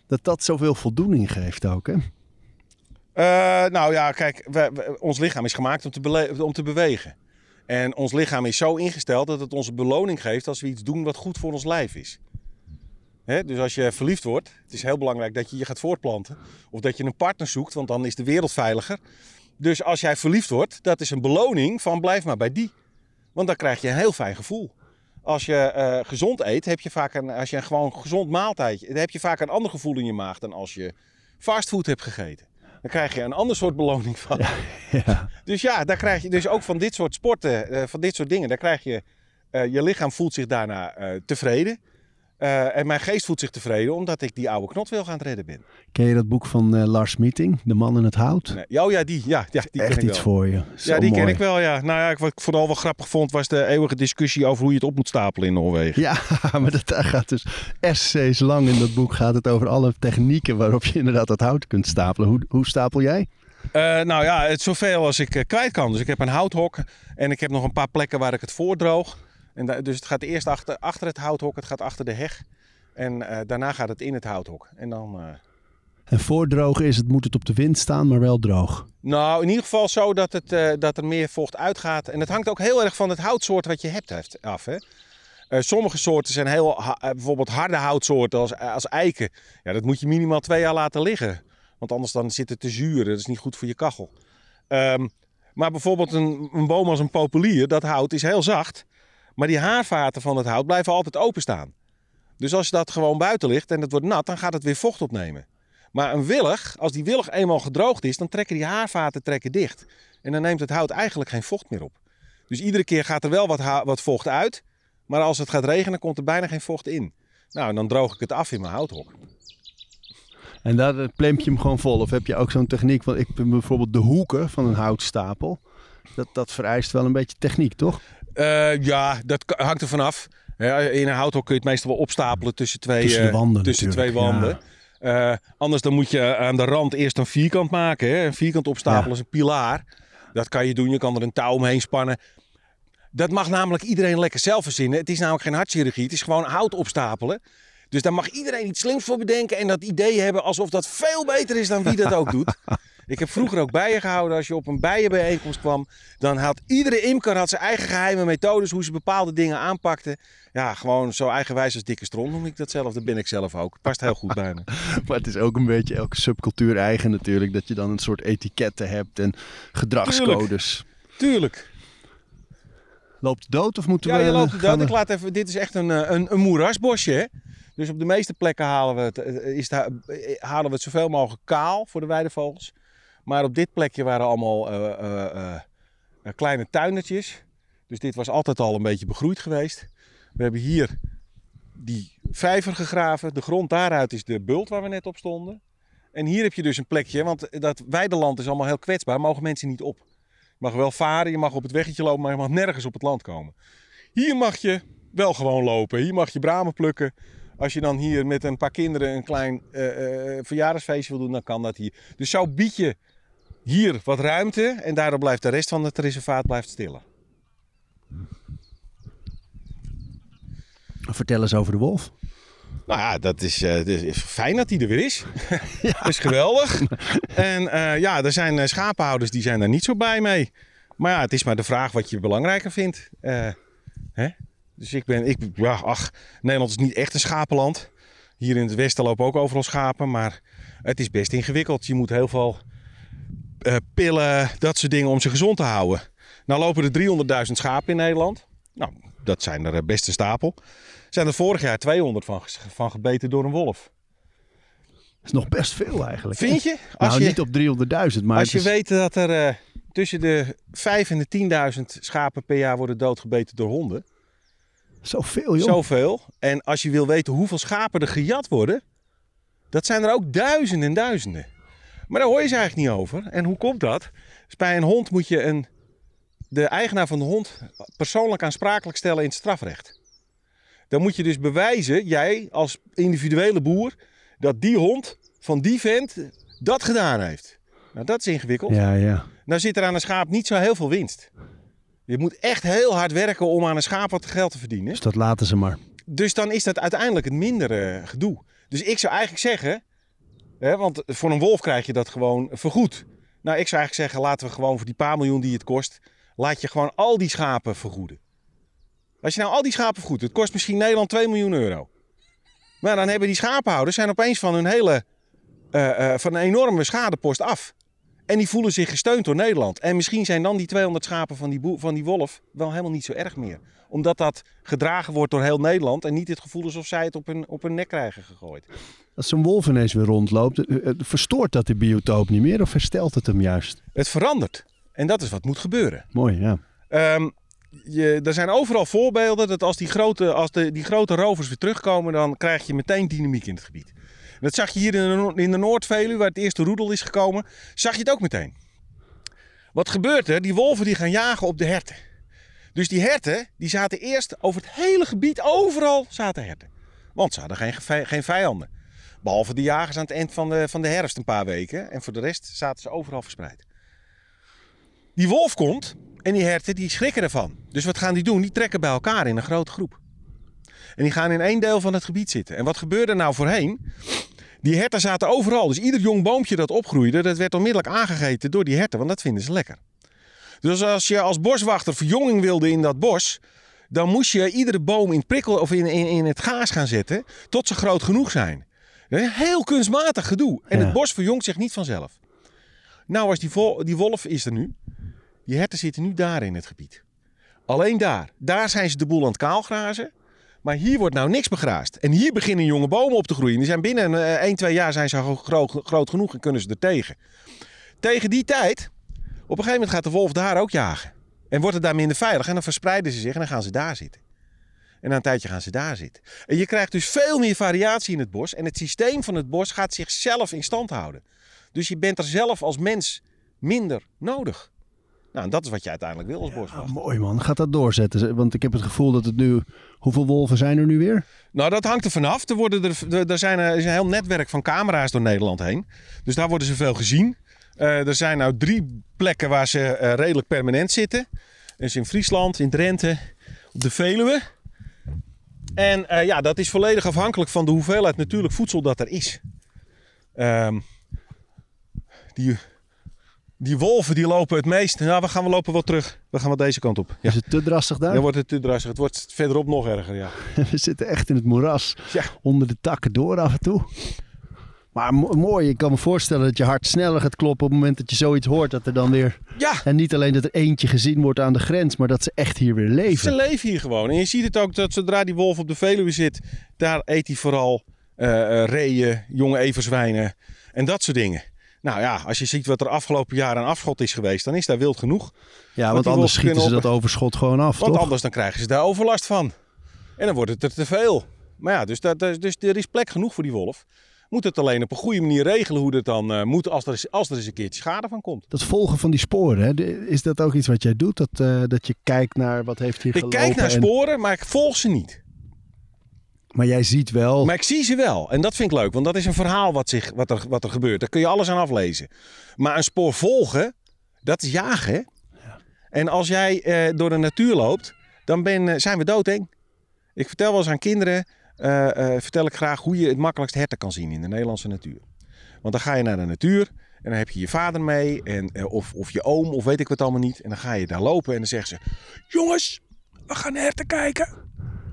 dat dat zoveel voldoening geeft ook, hè? Eh, nou ja, kijk, ons lichaam is gemaakt om te, om te bewegen. En ons lichaam is zo ingesteld dat het ons een beloning geeft als we iets doen wat goed voor ons lijf is. Dus als je verliefd wordt, het is heel belangrijk dat je je gaat voortplanten. Of dat je een partner zoekt, want dan is de wereld veiliger. Dus als jij verliefd wordt, dat is een beloning van blijf maar bij die. Want dan krijg je een heel fijn gevoel. Als je eh, gezond eet, heb je vaak een, als je een gewoon gezond maaltijdje, dan heb je vaak een ander gevoel in je maag dan als je fastfood hebt gegeten. Dan krijg je een ander soort beloning van. Ja. Dus ja, daar krijg je dus ook van dit soort sporten, eh, van dit soort dingen, daar krijg je, eh, je lichaam voelt zich daarna eh, tevreden. Eh, en mijn geest voelt zich tevreden omdat ik die oude knotwilg aan het redden ben. Ken je dat boek van eh, Lars Meeting, De Man in het Hout? Nee, oh ja, die, ja, ja, die Echt ken ik iets wel. voor je. Zo ja, die mooi. ken ik wel, ja. Nou ja, wat ik vooral wel grappig vond, was de eeuwige discussie over hoe je het op moet stapelen in Noorwegen. Ja, maar dat, daar gaat dus essays lang in dat boek gaat het over alle technieken waarop je inderdaad dat hout kunt stapelen. Hoe, hoe stapel jij? Eh, nou ja, het zoveel als ik kwijt kan. Dus ik heb een houthok en ik heb nog een paar plekken waar ik het voordroog. En da- dus het gaat eerst achter, achter het houthok, het gaat achter de heg. En eh, daarna gaat het in het houthok. En dan... eh, En voordrogen is het, moet het op de wind staan, maar wel droog. Nou, in ieder geval zo dat, het, eh, dat er meer vocht uitgaat. En het hangt ook heel erg van het houtsoort wat je hebt af. Hè? Sommige soorten zijn heel, ha- bijvoorbeeld harde houtsoorten als, als eiken. Ja, dat moet je minimaal twee jaar laten liggen. Want anders dan zit het te zuur. Dat is niet goed voor je kachel. Ehm, maar bijvoorbeeld een, een boom als een populier, dat hout is heel zacht. Maar die haarvaten van het hout blijven altijd openstaan. Dus als je dat gewoon buiten ligt en het wordt nat, dan gaat het weer vocht opnemen. Maar een willig, als die willig eenmaal gedroogd is, dan trekken die haarvaten trekken dicht. En dan neemt het hout eigenlijk geen vocht meer op. Dus iedere keer gaat er wel wat, wat vocht uit. Maar als het gaat regenen, komt er bijna geen vocht in. Nou, en dan droog ik het af in mijn houthok. En daar eh, plemp je hem gewoon vol. Of heb je ook zo'n techniek? Want ik bijvoorbeeld de hoeken van een houtstapel. Dat, dat vereist wel een beetje techniek, toch? Eh, ja, dat hangt er vanaf. In een houthok kun je het meestal wel opstapelen tussen twee, Tussen eh, wanden tussen twee wanden. Eh, anders dan moet je aan de rand eerst een vierkant maken. Hè? Een vierkant opstapelen Ja. als een pilaar. Dat kan je doen. Je kan er een touw omheen spannen. Dat mag namelijk iedereen lekker zelf verzinnen. Het is namelijk geen hartchirurgie, het is gewoon hout opstapelen. Dus daar mag iedereen iets slims voor bedenken en dat idee hebben alsof dat veel beter is dan wie dat ook doet. Ik heb vroeger ook bijen gehouden. Als je op een bijenbijeenkomst kwam, dan had iedere imker had zijn eigen geheime methodes hoe ze bepaalde dingen aanpakten. Ja, gewoon zo eigenwijs als dikke stron noem ik dat zelf. Dat ben ik zelf ook. Past heel goed bij me. Maar het is ook een beetje elke subcultuur eigen natuurlijk. Dat je dan een soort etiketten hebt en gedragscodes. Tuurlijk. Loopt het dood of moeten Ja, we... je loopt dood. Ik laat even, dit is echt een, eh, een, een moerasbosje. Hè? Dus op de meeste plekken halen we, het, eh, is het, eh, halen we het zoveel mogelijk kaal voor de weidevogels. Maar op dit plekje waren allemaal eh, eh, eh, eh, kleine tuinertjes. Dus dit was altijd al een beetje begroeid geweest. We hebben hier die vijver gegraven. De grond daaruit is de bult waar we net op stonden. En hier heb je dus een plekje, want dat weideland is allemaal heel kwetsbaar. Mogen mensen niet op. Je mag wel varen, je mag op het weggetje lopen, maar je mag nergens op het land komen. Hier mag je wel gewoon lopen. Hier mag je bramen plukken. Als je dan hier met een paar kinderen een klein eh, verjaardagsfeestje wil doen, dan kan dat hier. Dus zo bied je hier wat ruimte en daardoor blijft de rest van het reservaat blijft stillen. Vertel eens over de wolf. Nou ja, dat is, is fijn dat hij er weer is. dat is geweldig. En ja, er zijn schapenhouders die zijn daar niet zo bij mee. Maar ja, het is maar de vraag wat je belangrijker vindt. Eh, hè? Dus ik ben, ik, ja, ach, Nederland is niet echt een schapenland. Hier in het westen lopen ook overal schapen, maar het is best ingewikkeld. Je moet heel veel eh, pillen, dat soort dingen om ze gezond te houden. Nou lopen er 300.000 schapen in Nederland. Nou, dat zijn er eh, best een stapel. Zijn er vorig jaar 200 van, van gebeten door een wolf. Dat is nog best veel eigenlijk. Vind je? Als Nou, je, niet op 300.000, maar als je is- weet dat er eh, tussen de 5 en de 10.000 schapen per jaar worden doodgebeten door honden. Zoveel, joh. Zoveel. En als je wil weten hoeveel schapen er gejat worden, dat zijn er ook duizenden en duizenden. Maar daar hoor je ze eigenlijk niet over. En hoe komt dat? Dus bij een hond moet je een, de eigenaar van de hond persoonlijk aansprakelijk stellen in het strafrecht. Dan moet je dus bewijzen, jij als individuele boer, dat die hond van die vent dat gedaan heeft. Nou, dat is ingewikkeld. Ja, ja. Nou zit er aan een schaap niet zo heel veel winst. Je moet echt heel hard werken om aan een schaap wat geld te verdienen. Dus dat laten ze maar. Dus dan is dat uiteindelijk het mindere gedoe. Dus ik zou eigenlijk zeggen, hè, want voor een wolf krijg je dat gewoon vergoed. Nou, ik zou eigenlijk zeggen, laten we gewoon voor die paar miljoen die het kost, laat je gewoon al die schapen vergoeden. Als je nou al die schapen vergoedt, het kost misschien Nederland 2 miljoen euro. Maar dan hebben die schapenhouders zijn opeens van hun hele, eh, eh, van een enorme schadepost af. En die voelen zich gesteund door Nederland. En misschien zijn dan die 200 schapen van die, van die wolf wel helemaal niet zo erg meer. Omdat dat gedragen wordt door heel Nederland. En niet het gevoel alsof zij het op hun, op hun nek krijgen gegooid. Als zo'n wolf ineens weer rondloopt, eh, eh, verstoort dat de biotoop niet meer of herstelt het hem juist? Het verandert. En dat is wat moet gebeuren. Mooi, ja. Ehm, je, er zijn overal voorbeelden dat als die grote, als de, die grote rovers weer terugkomen, dan krijg je meteen dynamiek in het gebied. Dat zag je hier in de, Noor- in de Noordveluwe, waar het eerste roedel is gekomen, zag je het ook meteen. Wat gebeurt er? Die wolven die gaan jagen op de herten. Dus die herten, die zaten eerst over het hele gebied, overal zaten herten. Want ze hadden geen, geen vijanden. Behalve de jagers aan het eind van de, van de herfst een paar weken. En voor de rest zaten ze overal verspreid. Die wolf komt en die herten die schrikken ervan. Dus wat gaan die doen? Die trekken bij elkaar in een grote groep. En die gaan in één deel van het gebied zitten. En wat gebeurde nou voorheen? Die herten zaten overal. Dus ieder jong boompje dat opgroeide, dat werd onmiddellijk aangegeten door die herten. Want dat vinden ze lekker. Dus als je als boswachter verjonging wilde in dat bos, dan moest je iedere boom in prikkel, of in, in, in het gaas gaan zetten tot ze groot genoeg zijn. Een heel kunstmatig gedoe. En Ja. het bos verjongt zich niet vanzelf. Nou, als die, vo- die wolf is er nu. Die herten zitten nu daar in het gebied. Alleen daar. Daar zijn ze de boel aan het kaalgrazen. Maar hier wordt nou niks begraasd. En hier beginnen jonge bomen op te groeien. Die zijn binnen eh, 1, 2 jaar zijn ze groot genoeg en kunnen ze er tegen. Tegen die tijd, op een gegeven moment gaat de wolf daar ook jagen. En wordt het daar minder veilig. En dan verspreiden ze zich en dan gaan ze daar zitten. En na een tijdje gaan ze daar zitten. En je krijgt dus veel meer variatie in het bos. En het systeem van het bos gaat zichzelf in stand houden. Dus je bent er zelf als mens minder nodig. Nou, en dat is wat je uiteindelijk wil als boswachter. Mooi man, gaat dat doorzetten? Want ik heb het gevoel dat het nu... Hoeveel wolven zijn er nu weer? Nou, dat hangt er vanaf. Er, worden er, er, zijn, er is een heel netwerk van camera's door Nederland heen. Dus daar worden ze veel gezien. Eh, er zijn nou drie plekken waar ze eh, redelijk permanent zitten. is in Friesland, in Drenthe, op de Veluwe. En eh, ja, dat is volledig afhankelijk van de hoeveelheid natuurlijk voedsel dat er is. Ehm, die, die wolven die lopen het meest. Ja, we gaan we lopen wel terug. We gaan wel deze kant op. Ja. Is het te drassig daar? Dan wordt het te drassig. Het wordt verderop nog erger, ja. We zitten echt in het moeras. Ja. Onder de takken door af en toe. Maar mo- mooi, ik kan me voorstellen dat je hart sneller gaat kloppen op het moment dat je zoiets hoort. Dat er dan weer. Ja, En niet alleen dat er eentje gezien wordt aan de grens, maar dat ze echt hier weer leven. Ze leven hier gewoon. En je ziet het ook dat zodra die wolf op de Veluwe zit, daar eet hij vooral eh, reeën, jonge everzwijnen en dat soort dingen. Nou ja, als je ziet wat er afgelopen jaar aan afschot is geweest, dan is daar wild genoeg. Ja, want anders schieten ze dat overschot gewoon af, Want toch? anders dan krijgen ze daar overlast van. En dan wordt het er te veel. Maar ja, dus, dat, dus er is plek genoeg voor die wolf. Moet het alleen op een goede manier regelen hoe dat dan eh, moet als er, eens- als er eens een keertje schade van komt. Dat volgen van die sporen, hè? de- is dat ook iets wat jij doet? Dat, eh, dat je kijkt naar wat heeft hier Ik gelopen? kijk naar en- sporen, maar ik volg ze niet. Maar jij ziet wel... Maar ik zie ze wel. En dat vind ik leuk, want dat is een verhaal wat, zich, wat, er, wat er gebeurt. Daar kun je alles aan aflezen. Maar een spoor volgen, dat is jagen. Hè? En als jij eh, door de natuur loopt, dan ben, eh, zijn we doodeng. Ik vertel wel eens aan kinderen, eh, eh, vertel ik graag hoe je het makkelijkst herten kan zien in de Nederlandse natuur. Want dan ga je naar de natuur en dan heb je je vader mee en, of, of je oom of weet ik wat allemaal niet. En dan ga je daar lopen en dan zeggen ze, jongens, we gaan herten kijken.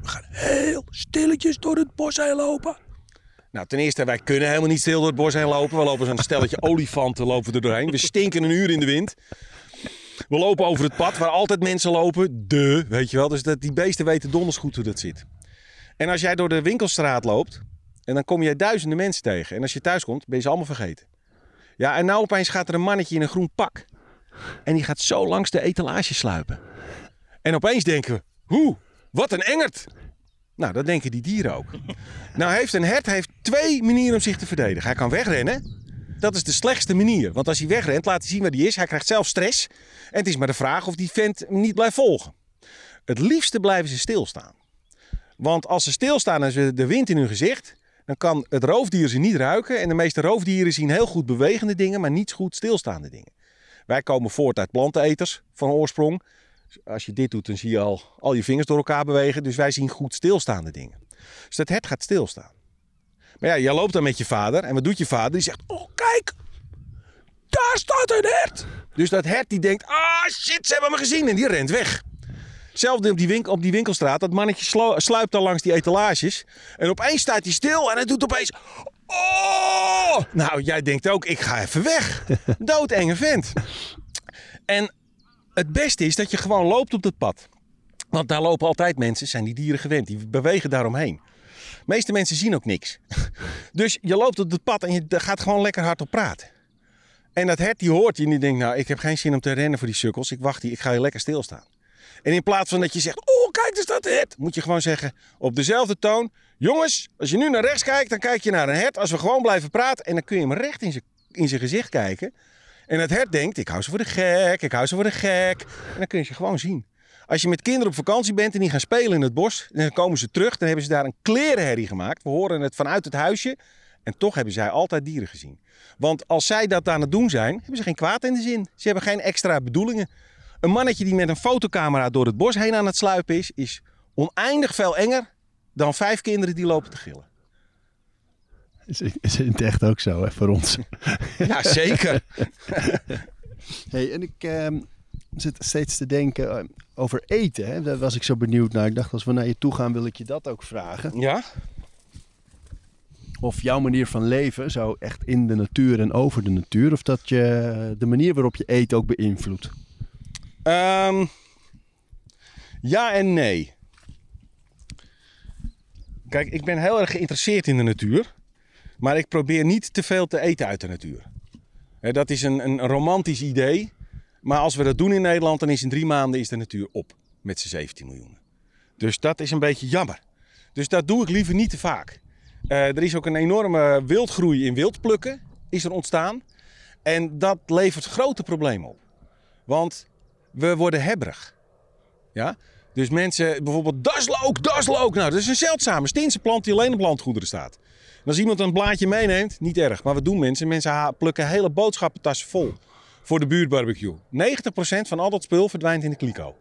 We gaan heel stilletjes door het bos heen lopen. Nou, ten eerste, wij kunnen helemaal niet stil door het bos heen lopen. We lopen zo'n stelletje olifanten lopen er doorheen. We stinken een uur in de wind. We lopen over het pad waar altijd mensen lopen. De, weet je wel. Dus dat, die beesten weten donders goed hoe dat zit. En als jij door de winkelstraat loopt, en dan kom je duizenden mensen tegen. En als je thuis komt, ben je ze allemaal vergeten. Ja, en nou opeens gaat er een mannetje in een groen pak. En die gaat zo langs de etalage sluipen. En opeens denken we, hoe, wat een engert. Nou, dat denken die dieren ook. Nou heeft een hert heeft twee manieren om zich te verdedigen. Hij kan wegrennen. Dat is de slechtste manier. Want als hij wegrent, laat hij zien waar hij is. Hij krijgt zelf stress. En het is maar de vraag of die vent hem niet blijft volgen. Het liefste blijven ze stilstaan. Want als ze stilstaan en ze de wind in hun gezicht, dan kan het roofdier ze niet ruiken. En de meeste roofdieren zien heel goed bewegende dingen, maar niet goed stilstaande dingen. Wij komen voort uit planteneters van oorsprong. Als je dit doet, dan zie je al, al je vingers door elkaar bewegen. Dus wij zien goed stilstaande dingen. Dus dat hert gaat stilstaan. Maar ja, jij loopt dan met je vader. En wat doet je vader? Die zegt, oh kijk, daar staat een hert. Dus dat hert die denkt, ah shit, ze hebben me gezien. En die rent weg. Hetzelfde op die, winkel, op die winkelstraat. Dat mannetje slu- sluipt al langs die etalages. En opeens staat hij stil en hij doet opeens... Oh! Nou, jij denkt ook, ik ga even weg. Doodenge vent. En het beste is dat je gewoon loopt op dat pad. Want daar lopen altijd mensen, zijn die dieren gewend. Die bewegen daaromheen. De meeste mensen zien ook niks. Dus je loopt op het pad en je gaat gewoon lekker hard op praten. En dat hert die hoort je en die denkt, nou, ik heb geen zin om te rennen voor die sukkels. Ik wacht hier, ik ga hier lekker stilstaan. En in plaats van dat je zegt, oh kijk, daar staat een hert. Moet je gewoon zeggen, op dezelfde toon. Jongens, als je nu naar rechts kijkt, dan kijk je naar een hert. Als we gewoon blijven praten en dan kun je hem recht in zijn gezicht kijken. En het hert denkt, ik hou ze voor de gek, ik hou ze voor de gek. En dan kun je ze gewoon zien. Als je met kinderen op vakantie bent en die gaan spelen in het bos, dan komen ze terug, dan hebben ze daar een klerenherrie gemaakt. We horen het vanuit het huisje. En toch hebben zij altijd dieren gezien. Want als zij dat aan het doen zijn, hebben ze geen kwaad in de zin. Ze hebben geen extra bedoelingen. Een mannetje die met een fotocamera door het bos heen aan het sluipen is, is oneindig veel enger dan vijf kinderen die lopen te gillen. Is, is het echt ook zo, hè, voor ons? Ja, zeker. Hey, en ik ehm, zit steeds te denken eh, over eten. Hè? Daar was ik zo benieuwd naar. Ik dacht, als we naar je toe gaan, wil ik je dat ook vragen. Ja? Of jouw manier van leven zou echt in de natuur en over de natuur. Of dat je de manier waarop je eet ook beïnvloedt. Ehm, ja en nee. Kijk, ik ben heel erg geïnteresseerd in de natuur. Maar ik probeer niet te veel te eten uit de natuur. Dat is een, een romantisch idee. Maar als we dat doen in Nederland, dan is in drie maanden is de natuur op. Met z'n 17 miljoen. Dus dat is een beetje jammer. Dus dat doe ik liever niet te vaak. Eh, er is ook een enorme wildgroei in wildplukken is er ontstaan. En dat levert grote problemen op. Want we worden hebberig. Ja? Dus mensen, bijvoorbeeld daslook, daslook. Nou, dat is een zeldzame Steense plant die alleen op landgoederen staat. Als iemand een blaadje meeneemt, niet erg. Maar wat doen mensen? Mensen plukken hele boodschappentassen vol voor de buurtbarbecue. 90% van al dat spul verdwijnt in de kliko.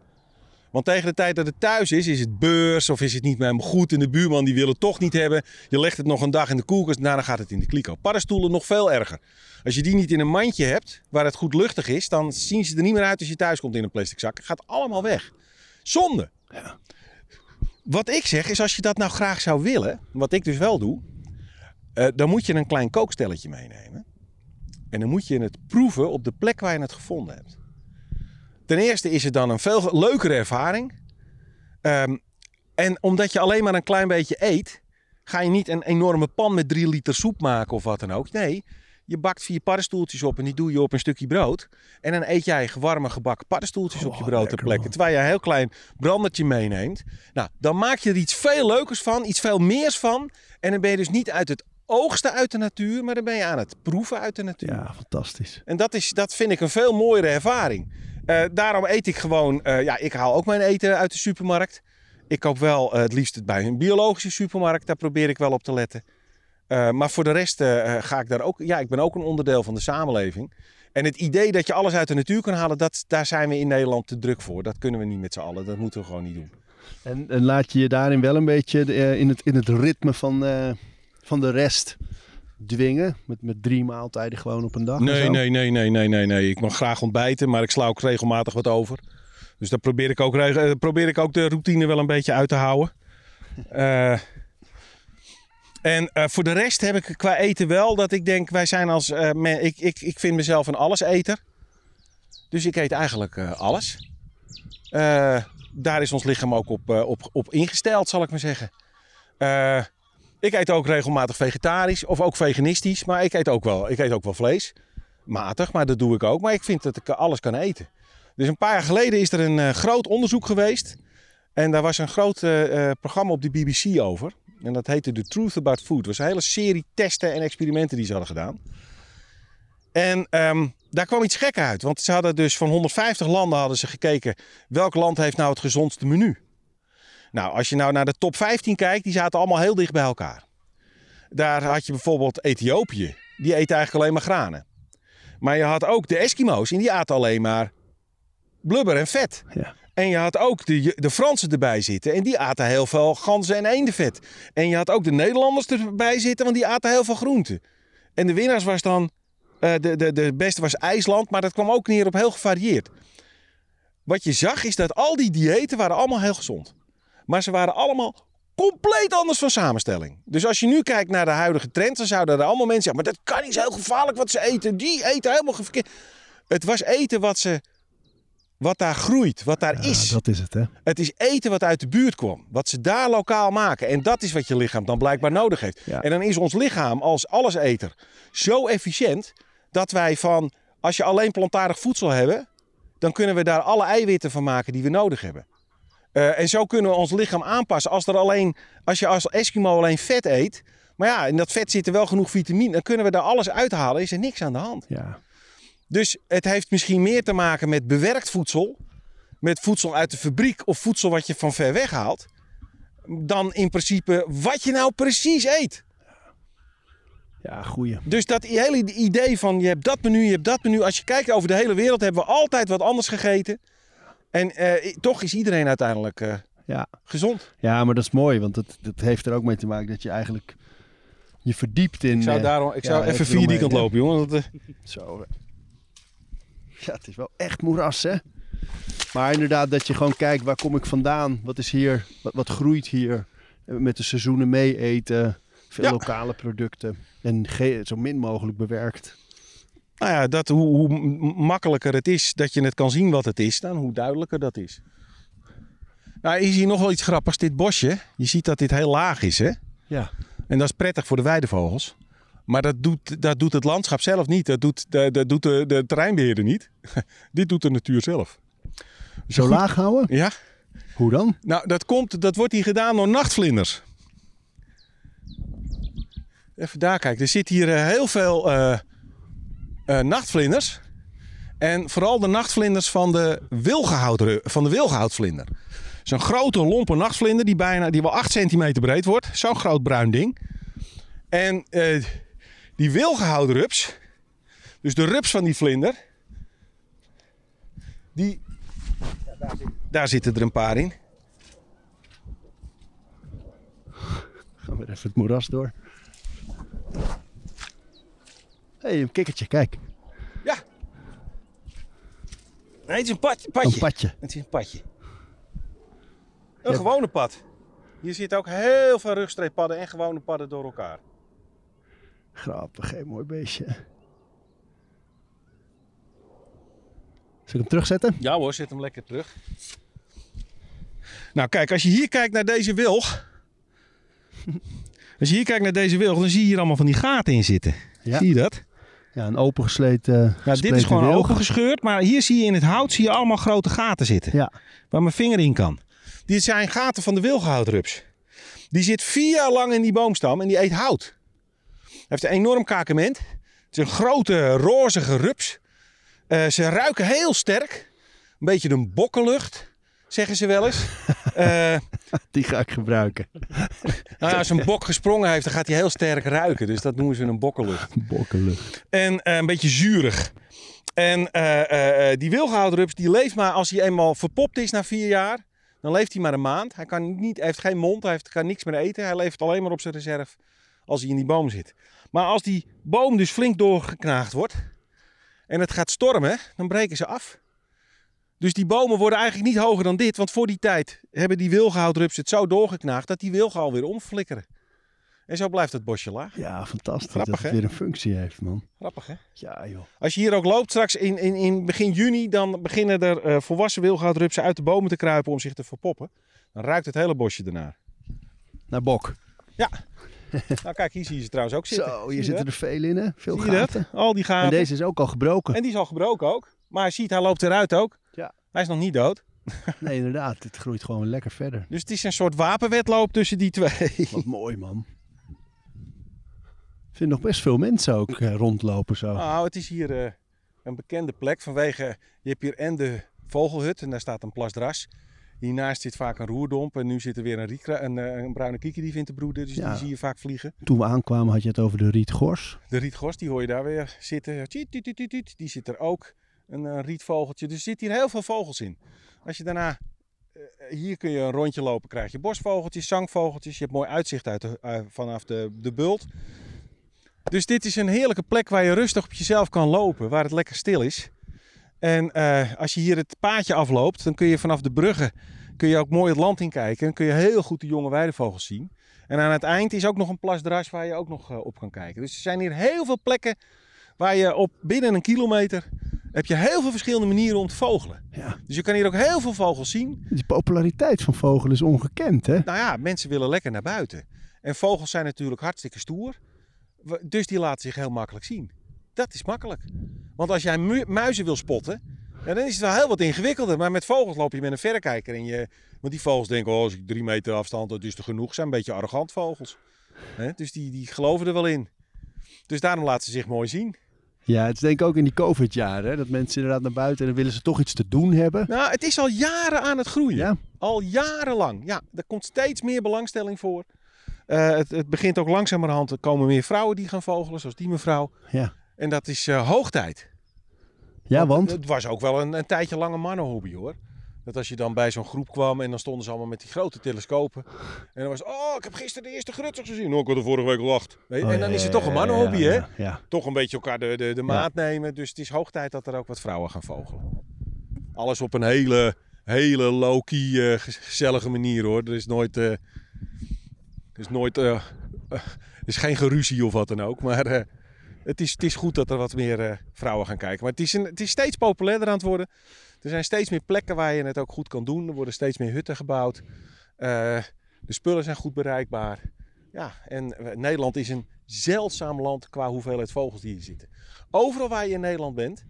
Want tegen de tijd dat het thuis is, is het beurs of is het niet meer helemaal goed. En de buurman die wil het toch niet hebben. Je legt het nog een dag in de koelkast, daarna gaat het in de kliko. Paddenstoelen nog veel erger. Als je die niet in een mandje hebt, waar het goed luchtig is, dan zien ze er niet meer uit als je thuis komt in een plastic zak. Het gaat allemaal weg. Zonde. Ja. Wat ik zeg is, als je dat nou graag zou willen, wat ik dus wel doe, eh, dan moet je een klein kookstelletje meenemen. En dan moet je het proeven op de plek waar je het gevonden hebt. Ten eerste is het dan een veel leukere ervaring. Ehm, en omdat je alleen maar een klein beetje eet, ga je niet een enorme pan met drie liter soep maken of wat dan ook. Nee, je bakt vier paddenstoeltjes op en die doe je op een stukje brood. En dan eet jij warme gebakken paddenstoeltjes op je Oh, brood ter plekke. Terwijl je een heel klein brandertje meeneemt. Nou, dan maak je er iets veel leukers van, iets veel meers van. En dan ben je dus niet uit het oogsten uit de natuur, maar dan ben je aan het proeven uit de natuur. Ja, fantastisch. En dat, is, dat vind ik een veel mooiere ervaring. Eh, daarom eet ik gewoon, eh, ja, ik haal ook mijn eten uit de supermarkt. Ik koop wel eh, het liefst het bij een biologische supermarkt, daar probeer ik wel op te letten. Maar voor de rest ga ik daar ook, ja, ik ben ook een onderdeel van de samenleving. En het idee dat je alles uit de natuur kan halen, dat, daar zijn we in Nederland te druk voor. Dat kunnen we niet met z'n allen, dat moeten we gewoon niet doen. En, en laat je je daarin wel een beetje in, het, in het ritme van, van de rest dwingen? Met, met drie maaltijden gewoon op een dag? Nee, nee, nee, nee, nee, nee, nee. Ik mag graag ontbijten, maar ik sla ook regelmatig wat over. Dus daar probeer ik ook, eh, probeer ik ook de routine wel een beetje uit te houden. Eh, en eh, voor de rest heb ik qua eten wel dat ik denk, wij zijn als... me- ik, ik, ik vind mezelf een alleseter. Dus ik eet eigenlijk alles. Daar is ons lichaam ook op, op, op ingesteld, zal ik maar zeggen. Ik eet ook regelmatig vegetarisch of ook veganistisch, maar ik eet ook wel, ik eet ook wel vlees. Matig, maar dat doe ik ook. Maar ik vind dat ik alles kan eten. Dus een paar jaar geleden is er een eh, groot onderzoek geweest. En daar was een groot eh, eh, programma op de BBC over. En dat heette The Truth About Food. Het was een hele serie testen en experimenten die ze hadden gedaan. En ehm, daar kwam iets gek uit. Want ze hadden dus van 150 landen hadden ze gekeken... welk land heeft nou het gezondste menu? Nou, als je nou naar de top 15 kijkt, die zaten allemaal heel dicht bij elkaar. Daar had je bijvoorbeeld Ethiopië. Die eten eigenlijk alleen maar granen. Maar je had ook de Eskimo's en die aten alleen maar blubber en vet. Ja. En je had ook de, de Fransen erbij zitten en die aten heel veel ganzen en eendenvet. En je had ook de Nederlanders erbij zitten, want die aten heel veel groenten. En de winnaars was dan, eh, de, de, de beste was IJsland, maar dat kwam ook neer op heel gevarieerd. Wat je zag is dat al die diëten waren allemaal heel gezond. Maar ze waren allemaal compleet anders van samenstelling. Dus als je nu kijkt naar de huidige trend, dan zouden er allemaal mensen zeggen... maar dat kan niet, is heel gevaarlijk wat ze eten. Die eten helemaal verkeerd. Het was eten wat, ze, wat daar groeit, wat daar Ja, is. dat is het, hè? Het is eten wat uit de buurt kwam. Wat ze daar lokaal maken. En dat is wat je lichaam dan blijkbaar nodig heeft. Ja. En dan is ons lichaam als alleseter zo efficiënt... dat wij van, als je alleen plantaardig voedsel hebben... dan kunnen we daar alle eiwitten van maken die we nodig hebben. Eh, en zo kunnen we ons lichaam aanpassen. Als, er alleen, als je als Eskimo alleen vet eet... maar ja, in dat vet zit er wel genoeg vitamine... dan kunnen we daar alles uithalen. Is er niks aan de hand. Ja. Dus het heeft misschien meer te maken met bewerkt voedsel, met voedsel uit de fabriek of voedsel wat je van ver weg haalt, dan in principe wat je nou precies eet. Ja, goeie. Dus dat hele idee van je hebt dat menu, je hebt dat menu. Als je kijkt over de hele wereld hebben we altijd wat anders gegeten. En eh, toch is iedereen uiteindelijk eh, Ja. gezond. ja, maar dat is mooi, want dat, dat heeft er ook mee te maken dat je eigenlijk je verdiept in... Ik zou, eh, daarom, ik ja, zou even even vier die kant lopen, jongen. Dat, Zo. Ja, het is wel echt moeras, hè? Maar inderdaad, dat je gewoon kijkt, waar kom ik vandaan? Wat is hier? Wat, wat groeit hier? Met de seizoenen mee eten. Veel Ja. lokale producten. En zo min mogelijk bewerkt. Nou ja, dat, hoe, hoe makkelijker het is dat je het kan zien wat het is, dan hoe duidelijker dat is. Nou, is hier nog wel iets grappigs. Dit bosje, je ziet dat dit heel laag is, hè? Ja. En dat is prettig voor de weidevogels. Maar dat doet, dat doet het landschap zelf niet. Dat doet, dat, dat doet de, de terreinbeheerder niet. Dit doet de natuur zelf. Zo goed- laag houden? Ja, Hoe dan? nou dat, komt, dat wordt hier gedaan door nachtvlinders. Even daar kijken. Er zit hier eh, heel veel eh, eh, nachtvlinders. En vooral de nachtvlinders van de, van de wilgehoutvlinder. Zo'n grote lompe nachtvlinder die, bijna, die wel 8 centimeter breed wordt. Zo'n groot bruin ding. En eh, die wilgehoudrups, dus de rups van die vlinder, die, daar, zit- daar zitten er een paar in. Gaan we even het moeras door. Hé, hey, een kikkertje, kijk. Ja. Nee, het is een padje. padje. Een padje. Het is een padje. Een gewone pad. Hier zitten ook heel veel rugstreeppadden en gewone padden door elkaar. Grappig, hé, mooi beestje. Zal ik hem terugzetten? Ja hoor, zet hem lekker terug. Nou kijk, als je hier kijkt naar deze wilg. Als je hier kijkt naar deze wilg, dan zie je hier allemaal van die gaten in zitten. Ja. Zie je dat? Ja, een opengesleten Nou, dit is gewoon wilg. opengescheurd, maar hier zie je in het hout zie je allemaal grote gaten zitten. Ja, Waar mijn vinger in kan. Dit zijn gaten van de wilgenhoutrups. Die zit vier jaar lang in die boomstam en die eet hout. Hij heeft een enorm kakement. Het is een grote rozige rups. Eh, ze ruiken heel sterk. Een beetje een bokkenlucht, zeggen ze wel eens. Eh, die ga ik gebruiken. nou ja, als een bok gesprongen heeft, dan gaat hij heel sterk ruiken. Dus dat noemen ze een bokkenlucht. Bokkenlucht. En eh, een beetje zuurig. En eh, die wilgehoutrups die leeft maar als hij eenmaal verpopt is na vier jaar. Dan leeft hij maar een maand. Hij, kan niet, hij heeft geen mond, hij heeft, kan niks meer eten. Hij leeft alleen maar op zijn reserve als hij in die boom zit. Maar als die boom dus flink doorgeknaagd wordt en het gaat stormen, dan breken ze af. Dus die bomen worden eigenlijk niet hoger dan dit. Want voor die tijd hebben die wilgehoutrups het zo doorgeknaagd dat die wilgen alweer omflikkeren. En zo blijft het bosje laag. Ja, fantastisch Grappig, dat het hè? weer een functie heeft, man. Grappig hè? Ja, joh. Als je hier ook loopt straks in, in, in begin juni, dan beginnen er eh, volwassen wilgoutrupsen uit de bomen te kruipen om zich te verpoppen. Dan ruikt het hele bosje ernaar. Naar bok. Nou kijk, hier zie je ze trouwens ook zitten. Zo, hier zitten er veel in, hè? Veel Zie gaten. Al die En gaten. deze is ook al gebroken. En die is al gebroken ook. Maar je ziet, hij loopt eruit ook. Hij is nog niet dood. Nee, inderdaad. Het groeit gewoon lekker verder. Dus het is een soort wapenwedloop tussen die twee. Wat mooi, man. Ik vind nog best veel mensen ook eh, rondlopen zo. Nou, het is hier eh, een bekende plek vanwege... Je hebt hier en de vogelhut en daar staat een plasdras. Hiernaast zit vaak een roerdomp en nu zit er weer een, riekra, een, eh, een bruine kiekendief in te broeden. Dus Ja. die zie je vaak vliegen. Toen we aankwamen had je het over de rietgors. De rietgors, die hoor je daar weer zitten. Die zit er ook. Een, eh, rietvogeltje. Dus er zitten hier heel veel vogels in. Als je daarna... eh, hier kun je een rondje lopen, krijg je bosvogeltjes, zangvogeltjes. Je hebt mooi uitzicht uit eh, vanaf de, de bult. Dus dit is een heerlijke plek waar je rustig op jezelf kan lopen. Waar het lekker stil is. En eh, als je hier het paadje afloopt, dan kun je vanaf de bruggen kun je ook mooi het land in kijken. En kun je heel goed de jonge weidevogels zien. En aan het eind is ook nog een plasdras waar je ook nog eh, op kan kijken. Dus er zijn hier heel veel plekken waar je op binnen een kilometer heb je heel veel verschillende manieren om te vogelen. Ja. Dus je kan hier ook heel veel vogels zien. Die populariteit van vogelen is ongekend, hè? Nou ja, mensen willen lekker naar buiten. En vogels zijn natuurlijk hartstikke stoer. Dus die laten zich heel makkelijk zien. Dat is makkelijk. Want als jij mu- muizen wil spotten, dan is het wel heel wat ingewikkelder. Maar met vogels loop je met een verrekijker. En je, want die vogels denken, oh, als ik drie meter afstand, dat is er genoeg. zijn een beetje arrogant vogels. Dus die, die geloven er wel in. Dus daarom laten ze zich mooi zien. Ja, het is denk ik ook in die COVID-jaren, dat mensen inderdaad naar buiten en dan willen ze toch iets te doen hebben. Nou, het is al jaren aan het groeien. Ja, Al jarenlang. Ja, er komt steeds meer belangstelling voor. Eh, het, het begint ook langzamerhand. Er komen meer vrouwen die gaan vogelen, zoals die mevrouw. ja. En dat is eh hoog tijd. Ja, want? Het was ook wel een, een tijdje lang een mannenhobby hoor. Dat als je dan bij zo'n groep kwam en dan stonden ze allemaal met die grote telescopen. En dan was het, oh, ik heb gisteren de eerste grutsers gezien. Oh, ik had er vorige week al acht. Oh, en dan ja, is het toch een mannenhobby hè? Toch een beetje elkaar de, de, de maat nemen. Dus het is hoog tijd dat er ook wat vrouwen gaan vogelen. Alles op een hele, hele low-key eh, gezellige manier hoor. Er is nooit... eh, er is nooit... er is geen geruzie of wat dan ook. Maar het, is, het is goed dat er wat meer vrouwen gaan kijken. Maar het is, een, het is steeds populairder aan het worden. Er zijn steeds meer plekken waar je het ook goed kan doen. Er worden steeds meer hutten gebouwd. Eh, de spullen zijn goed bereikbaar. Ja, en eh, Nederland is een zeldzaam land qua hoeveelheid vogels die hier zitten. Overal waar je in Nederland bent,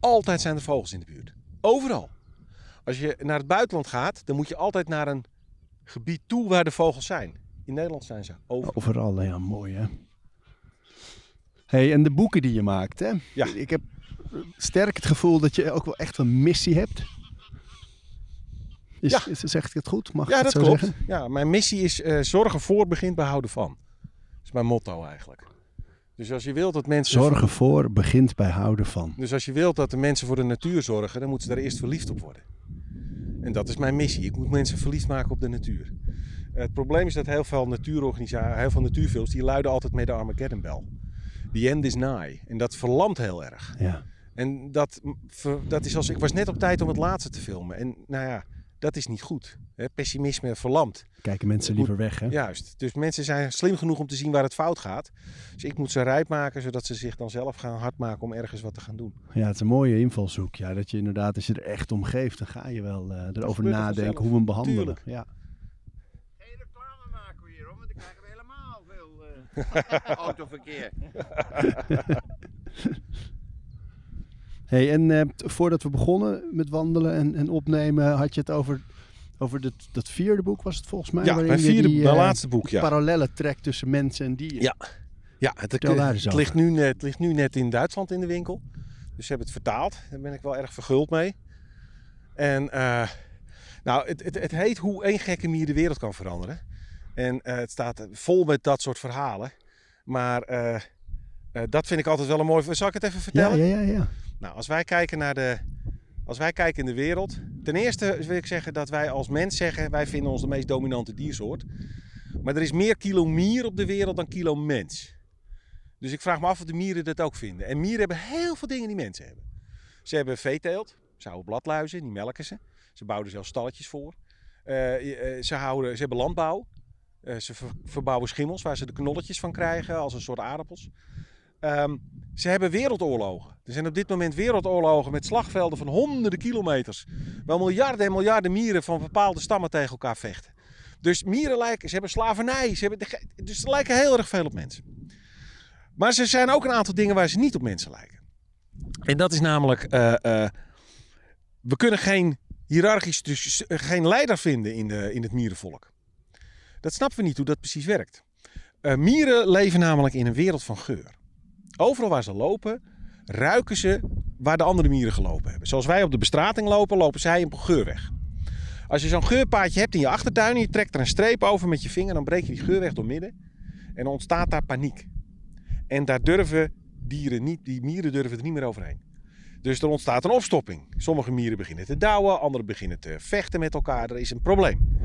altijd zijn er vogels in de buurt. Overal. Als je naar het buitenland gaat, dan moet je altijd naar een gebied toe waar de vogels zijn. In Nederland zijn ze overal. Overal, ja, mooi hè. hey, en de boeken die je maakt, hè? Ja. Ik heb sterk het gevoel dat je ook wel echt een missie hebt. Is, Ja. is, zeg ik het goed? Mag Ja, ik dat zo klopt. zeggen? Ja, mijn missie is eh, zorgen voor begint bij houden van. Dat is mijn motto eigenlijk. Dus als je wilt dat mensen... Zorgen voor begint bij houden van. Dus als je wilt dat de mensen voor de natuur zorgen, dan moeten ze daar eerst verliefd op worden. En dat is mijn missie. Ik moet mensen verliefd maken op de natuur. Het probleem is dat heel veel natuurorganisaties, heel veel natuurfilms, die luiden altijd met de Armageddon bel. The end is nigh. En dat verlamt heel erg. Ja. En dat, dat is als, ik was net op tijd om het laatste te filmen. En nou ja, dat is niet goed. Hè? Pessimisme verlamt. Kijken mensen liever weg, hè? Juist. Dus mensen zijn slim genoeg om te zien waar het fout gaat. Dus ik moet ze rijp maken, zodat ze zich dan zelf gaan hard maken om ergens wat te gaan doen. Ja, het is een mooie invalshoek. Ja, dat je inderdaad, als je er echt om geeft, dan ga je wel uh, erover nadenken hoe we hem behandelen. Tuurlijk. Ja. Geen reclame maken we hier, hoor, want dan krijgen we helemaal veel uh, autoverkeer. Hey, en uh, voordat we begonnen met wandelen en, en, opnemen, had je het over, over dat, dat vierde boek, was het volgens mij? Ja, mijn vierde, die, uh, mijn laatste boek, ja. parallellen trekt tussen mensen en dieren. Ja, ja het, het, het ligt nu, het ligt nu net in Duitsland in de winkel. Dus ze hebben het vertaald. Daar ben ik wel erg verguld mee. En uh, nou, het, het, het heet Hoe één gekke mier de wereld kan veranderen. En het staat vol met dat soort verhalen. Maar dat vind ik altijd wel een mooi... Zal ik het even vertellen? Ja, ja, ja. ja. Nou, als wij kijken naar de. Als wij kijken in de wereld. Ten eerste wil ik zeggen dat wij als mens zeggen. Wij vinden ons de meest dominante diersoort. Maar er is meer kilo mier op de wereld dan kilo mens. Dus ik vraag me af of de mieren dat ook vinden. En mieren hebben heel veel dingen die mensen hebben. Ze hebben veeteelt. Ze houden bladluizen, die melken ze. Ze bouwen zelfs stalletjes voor. Uh, ze, houden, ze hebben landbouw. Uh, ze ver, verbouwen schimmels waar ze de knolletjes van krijgen als een soort aardappels. Um, ze hebben wereldoorlogen. Er zijn op dit moment wereldoorlogen met slagvelden van honderden kilometers. Waar miljarden en miljarden mieren van bepaalde stammen tegen elkaar vechten. Dus mieren lijken, ze hebben slavernij, ze hebben dus ze lijken heel erg veel op mensen. Maar er zijn ook een aantal dingen waar ze niet op mensen lijken. En dat is namelijk, uh, uh, we kunnen geen hiërarchisch, dus geen leider vinden in, de, in het mierenvolk. Dat snappen we niet hoe dat precies werkt. Mieren leven namelijk in een wereld van geur. Overal waar ze lopen, ruiken ze waar de andere mieren gelopen hebben. Zoals wij op de bestrating lopen, lopen zij een geur weg. Als je zo'n geurpaadje hebt in je achtertuin en je trekt er een streep over met je vinger, dan breek je die geur weg door midden. En dan ontstaat daar paniek. En daar durven dieren niet, die mieren durven er niet meer overheen. Dus er ontstaat een opstopping. Sommige mieren beginnen te douwen, andere beginnen te vechten met elkaar. Er is een probleem.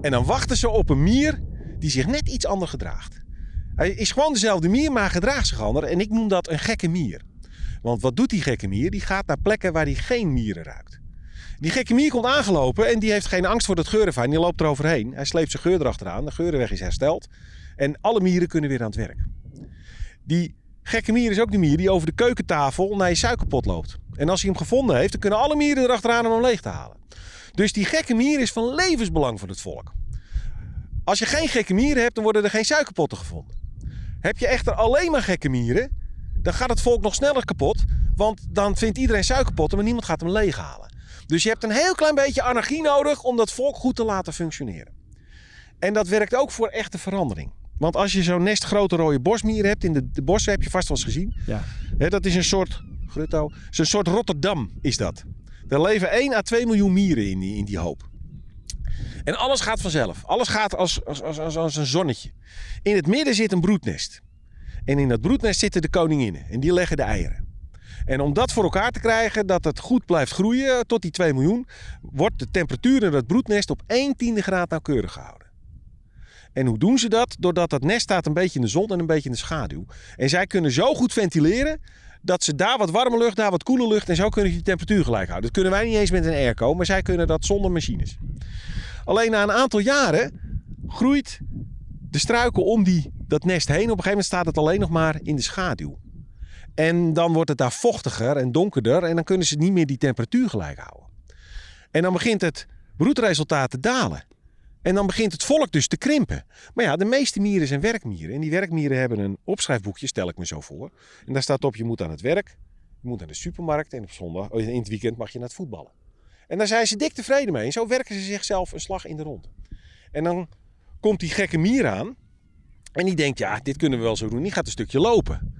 En dan wachten ze op een mier die zich net iets anders gedraagt. Hij is gewoon dezelfde mier, maar gedraagt zich anders. En ik noem dat een gekke mier. Want wat doet die gekke mier? Die gaat naar plekken waar hij geen mieren ruikt. Die gekke mier komt aangelopen en die heeft geen angst voor dat geurenfijn. Die loopt er overheen. Hij sleept zijn geur erachteraan. De geurenweg is hersteld. En alle mieren kunnen weer aan het werk. Die gekke mier is ook de mier die over de keukentafel naar je suikerpot loopt. En als hij hem gevonden heeft, dan kunnen alle mieren erachteraan om hem leeg te halen. Dus die gekke mier is van levensbelang voor het volk. Als je geen gekke mieren hebt, dan worden er geen suikerpotten gevonden. Heb je echter alleen maar gekke mieren, dan gaat het volk nog sneller kapot. Want dan vindt iedereen suikerpotten, maar niemand gaat hem leeghalen. Dus je hebt een heel klein beetje anarchie nodig om dat volk goed te laten functioneren. En dat werkt ook voor echte verandering. Want als je zo'n nest grote rode bosmieren hebt, in de, de bossen heb je vast wel eens gezien. Ja. Dat is een soort, grutto, is een soort Rotterdam is dat. Daar leven 1 à 2 miljoen mieren in die, in die hoop. En alles gaat vanzelf. Alles gaat als, als, als, als een zonnetje. In het midden zit een broednest. En in dat broednest zitten de koninginnen. En die leggen de eieren. En om dat voor elkaar te krijgen, dat het goed blijft groeien tot die 2 miljoen, wordt de temperatuur in dat broednest op 1 tiende graad nauwkeurig gehouden. En hoe doen ze dat? Doordat dat nest staat een beetje in de zon en een beetje in de schaduw. En zij kunnen zo goed ventileren dat ze daar wat warme lucht, daar wat koele lucht en zo kunnen ze die temperatuur gelijk houden. Dat kunnen wij niet eens met een airco, maar zij kunnen dat zonder machines. Alleen na een aantal jaren groeit de struikel om die, dat nest heen. Op een gegeven moment staat het alleen nog maar in de schaduw. En dan wordt het daar vochtiger en donkerder en dan kunnen ze niet meer die temperatuur gelijk houden. En dan begint het broedresultaat te dalen. En dan begint het volk dus te krimpen. Maar ja, de meeste mieren zijn werkmieren. En die werkmieren hebben een opschrijfboekje, stel ik me zo voor. En daar staat op, je moet aan het werk, je moet naar de supermarkt en op zondag, in het weekend mag je naar het voetballen. En daar zijn ze dik tevreden mee. En zo werken ze zichzelf een slag in de rond. En dan komt die gekke mier aan. En die denkt, ja, dit kunnen we wel zo doen. Die gaat een stukje lopen.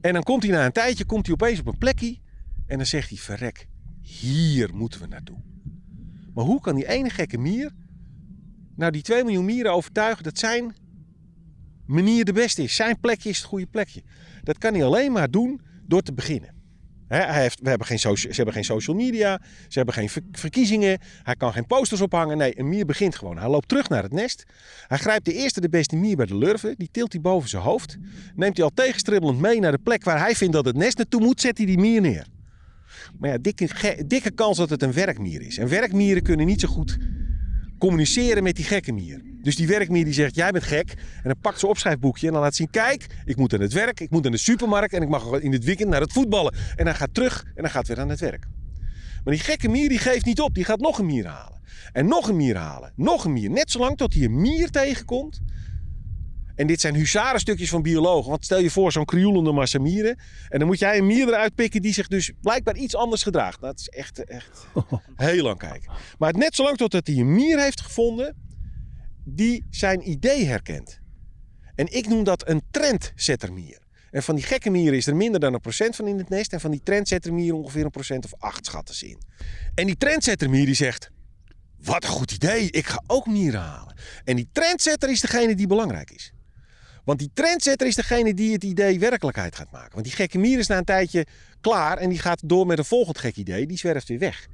En dan komt hij na een tijdje, komt hij opeens op een plekje. En dan zegt hij, verrek, hier moeten we naartoe. Maar hoe kan die ene gekke mier nou die 2 miljoen mieren overtuigen dat zijn manier de beste is? Zijn plekje is het goede plekje. Dat kan hij alleen maar doen door te beginnen. We hebben geen socia- ze hebben geen social media, ze hebben geen ver- verkiezingen, hij kan geen posters ophangen. Nee, een mier begint gewoon. Hij loopt terug naar het nest. Hij grijpt de eerste de beste mier bij de lurven, die tilt hij boven zijn hoofd. Neemt hij al tegenstribbelend mee naar de plek waar hij vindt dat het nest naartoe moet, zet hij die mier neer. Maar ja, dikke, dikke kans dat het een werkmier is. En werkmieren kunnen niet zo goed communiceren met die gekke mier. Dus die werkmier die zegt, jij bent gek. En dan pakt ze opschrijfboekje en dan laat zien, kijk, ik moet aan het werk, ik moet aan de supermarkt en ik mag in het weekend naar het voetballen. En hij gaat terug en dan gaat weer aan het werk. Maar die gekke mier die geeft niet op, die gaat nog een mier halen. En nog een mier halen, nog een mier. Net zolang tot hij een mier tegenkomt. En dit zijn huzarenstukjes van biologen. Want stel je voor zo'n krioelende massa mieren. En dan moet jij een mier eruit pikken die zich dus blijkbaar iets anders gedraagt. Nou, dat is echt, echt heel lang kijken. Maar net zolang totdat hij een mier heeft gevonden die zijn idee herkent. En ik noem dat een trendsettermier. En van die gekke mieren is er minder dan een procent van in het nest. En van die trendsettermier ongeveer een procent of acht schatten ze in. En die trendsettermier die zegt... Wat een goed idee, ik ga ook mieren halen. En die trendsetter is degene die belangrijk is. Want die trendsetter is degene die het idee werkelijkheid gaat maken. Want die gekke mier is na een tijdje klaar en die gaat door met een volgend gek idee. Die zwerft weer weg.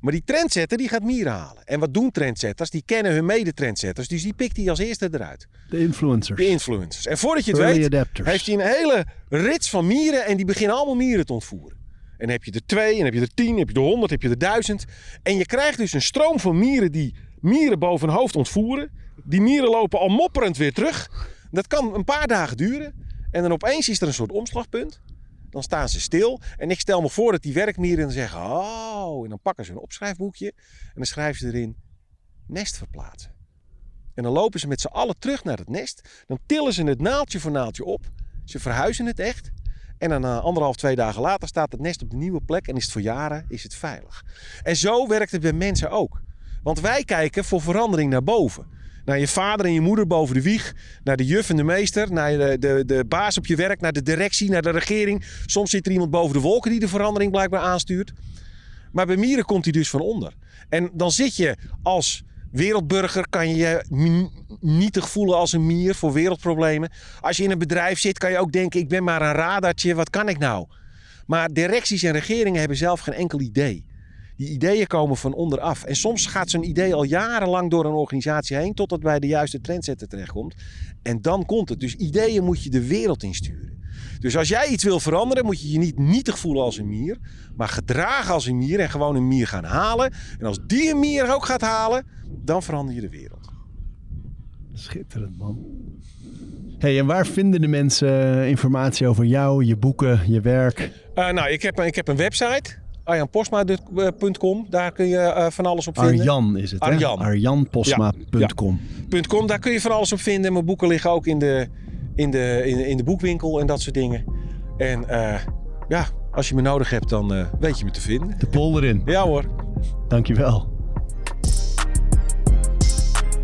Maar die trendsetter die gaat mieren halen. En wat doen trendsetters? Die kennen hun mede-trendsetters. Dus die pikt hij als eerste eruit. De influencers. De influencers. En voordat je het Early weet, adapters. heeft hij een hele rits van mieren. En die beginnen allemaal mieren te ontvoeren. En dan heb je er twee, en dan heb je er tien, dan heb je er honderd, heb je er duizend. En je krijgt dus een stroom van mieren die mieren boven hun hoofd ontvoeren. Die mieren lopen al mopperend weer terug. Dat kan een paar dagen duren. En dan opeens is er een soort omslagpunt. Dan staan ze stil. En ik stel me voor dat die werkmieren zeggen... Oh, en dan pakken ze een opschrijfboekje. En dan schrijven ze erin... Nest verplaatsen. En dan lopen ze met z'n allen terug naar het nest. Dan tillen ze het naaldje voor naaldje op. Ze verhuizen het echt. En dan uh, anderhalf, twee dagen later staat het nest op de nieuwe plek. En is het voor jaren is het veilig. En zo werkt het bij mensen ook. Want wij kijken voor verandering naar boven. Naar je vader en je moeder boven de wieg. Naar de juf en de meester. Naar de, de, de baas op je werk. Naar de directie. Naar de regering. Soms zit er iemand boven de wolken die de verandering blijkbaar aanstuurt. Maar bij mieren komt hij dus van onder. En dan zit je als wereldburger, kan je je nietig voelen als een mier voor wereldproblemen. Als je in een bedrijf zit, kan je ook denken: ik ben maar een radartje, wat kan ik nou? Maar directies en regeringen hebben zelf geen enkel idee. Die ideeën komen van onderaf. En soms gaat zo'n idee al jarenlang door een organisatie heen, totdat bij de juiste trendsetter terechtkomt. En dan komt het. Dus ideeën moet je de wereld insturen. Dus als jij iets wil veranderen, moet je je niet nietig voelen als een mier, maar gedragen als een mier en gewoon een mier gaan halen. En als die een mier ook gaat halen, dan verander je de wereld. Schitterend, man. Hey, en waar vinden de mensen informatie over jou, je boeken, je werk? Uh, nou, ik heb, ik heb een website, arjanposma.com. Daar kun je uh, van alles op vinden. Arjan is het, Arjan. hè? Arjanposma.com. Ja, ja. Daar kun je van alles op vinden. Mijn boeken liggen ook in de, in de, in de, in de boekwinkel en dat soort dingen. En uh, ja, als je me nodig hebt, dan uh, weet je me te vinden. De polder in. Ja hoor. Dankjewel.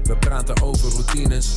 We praten over routines.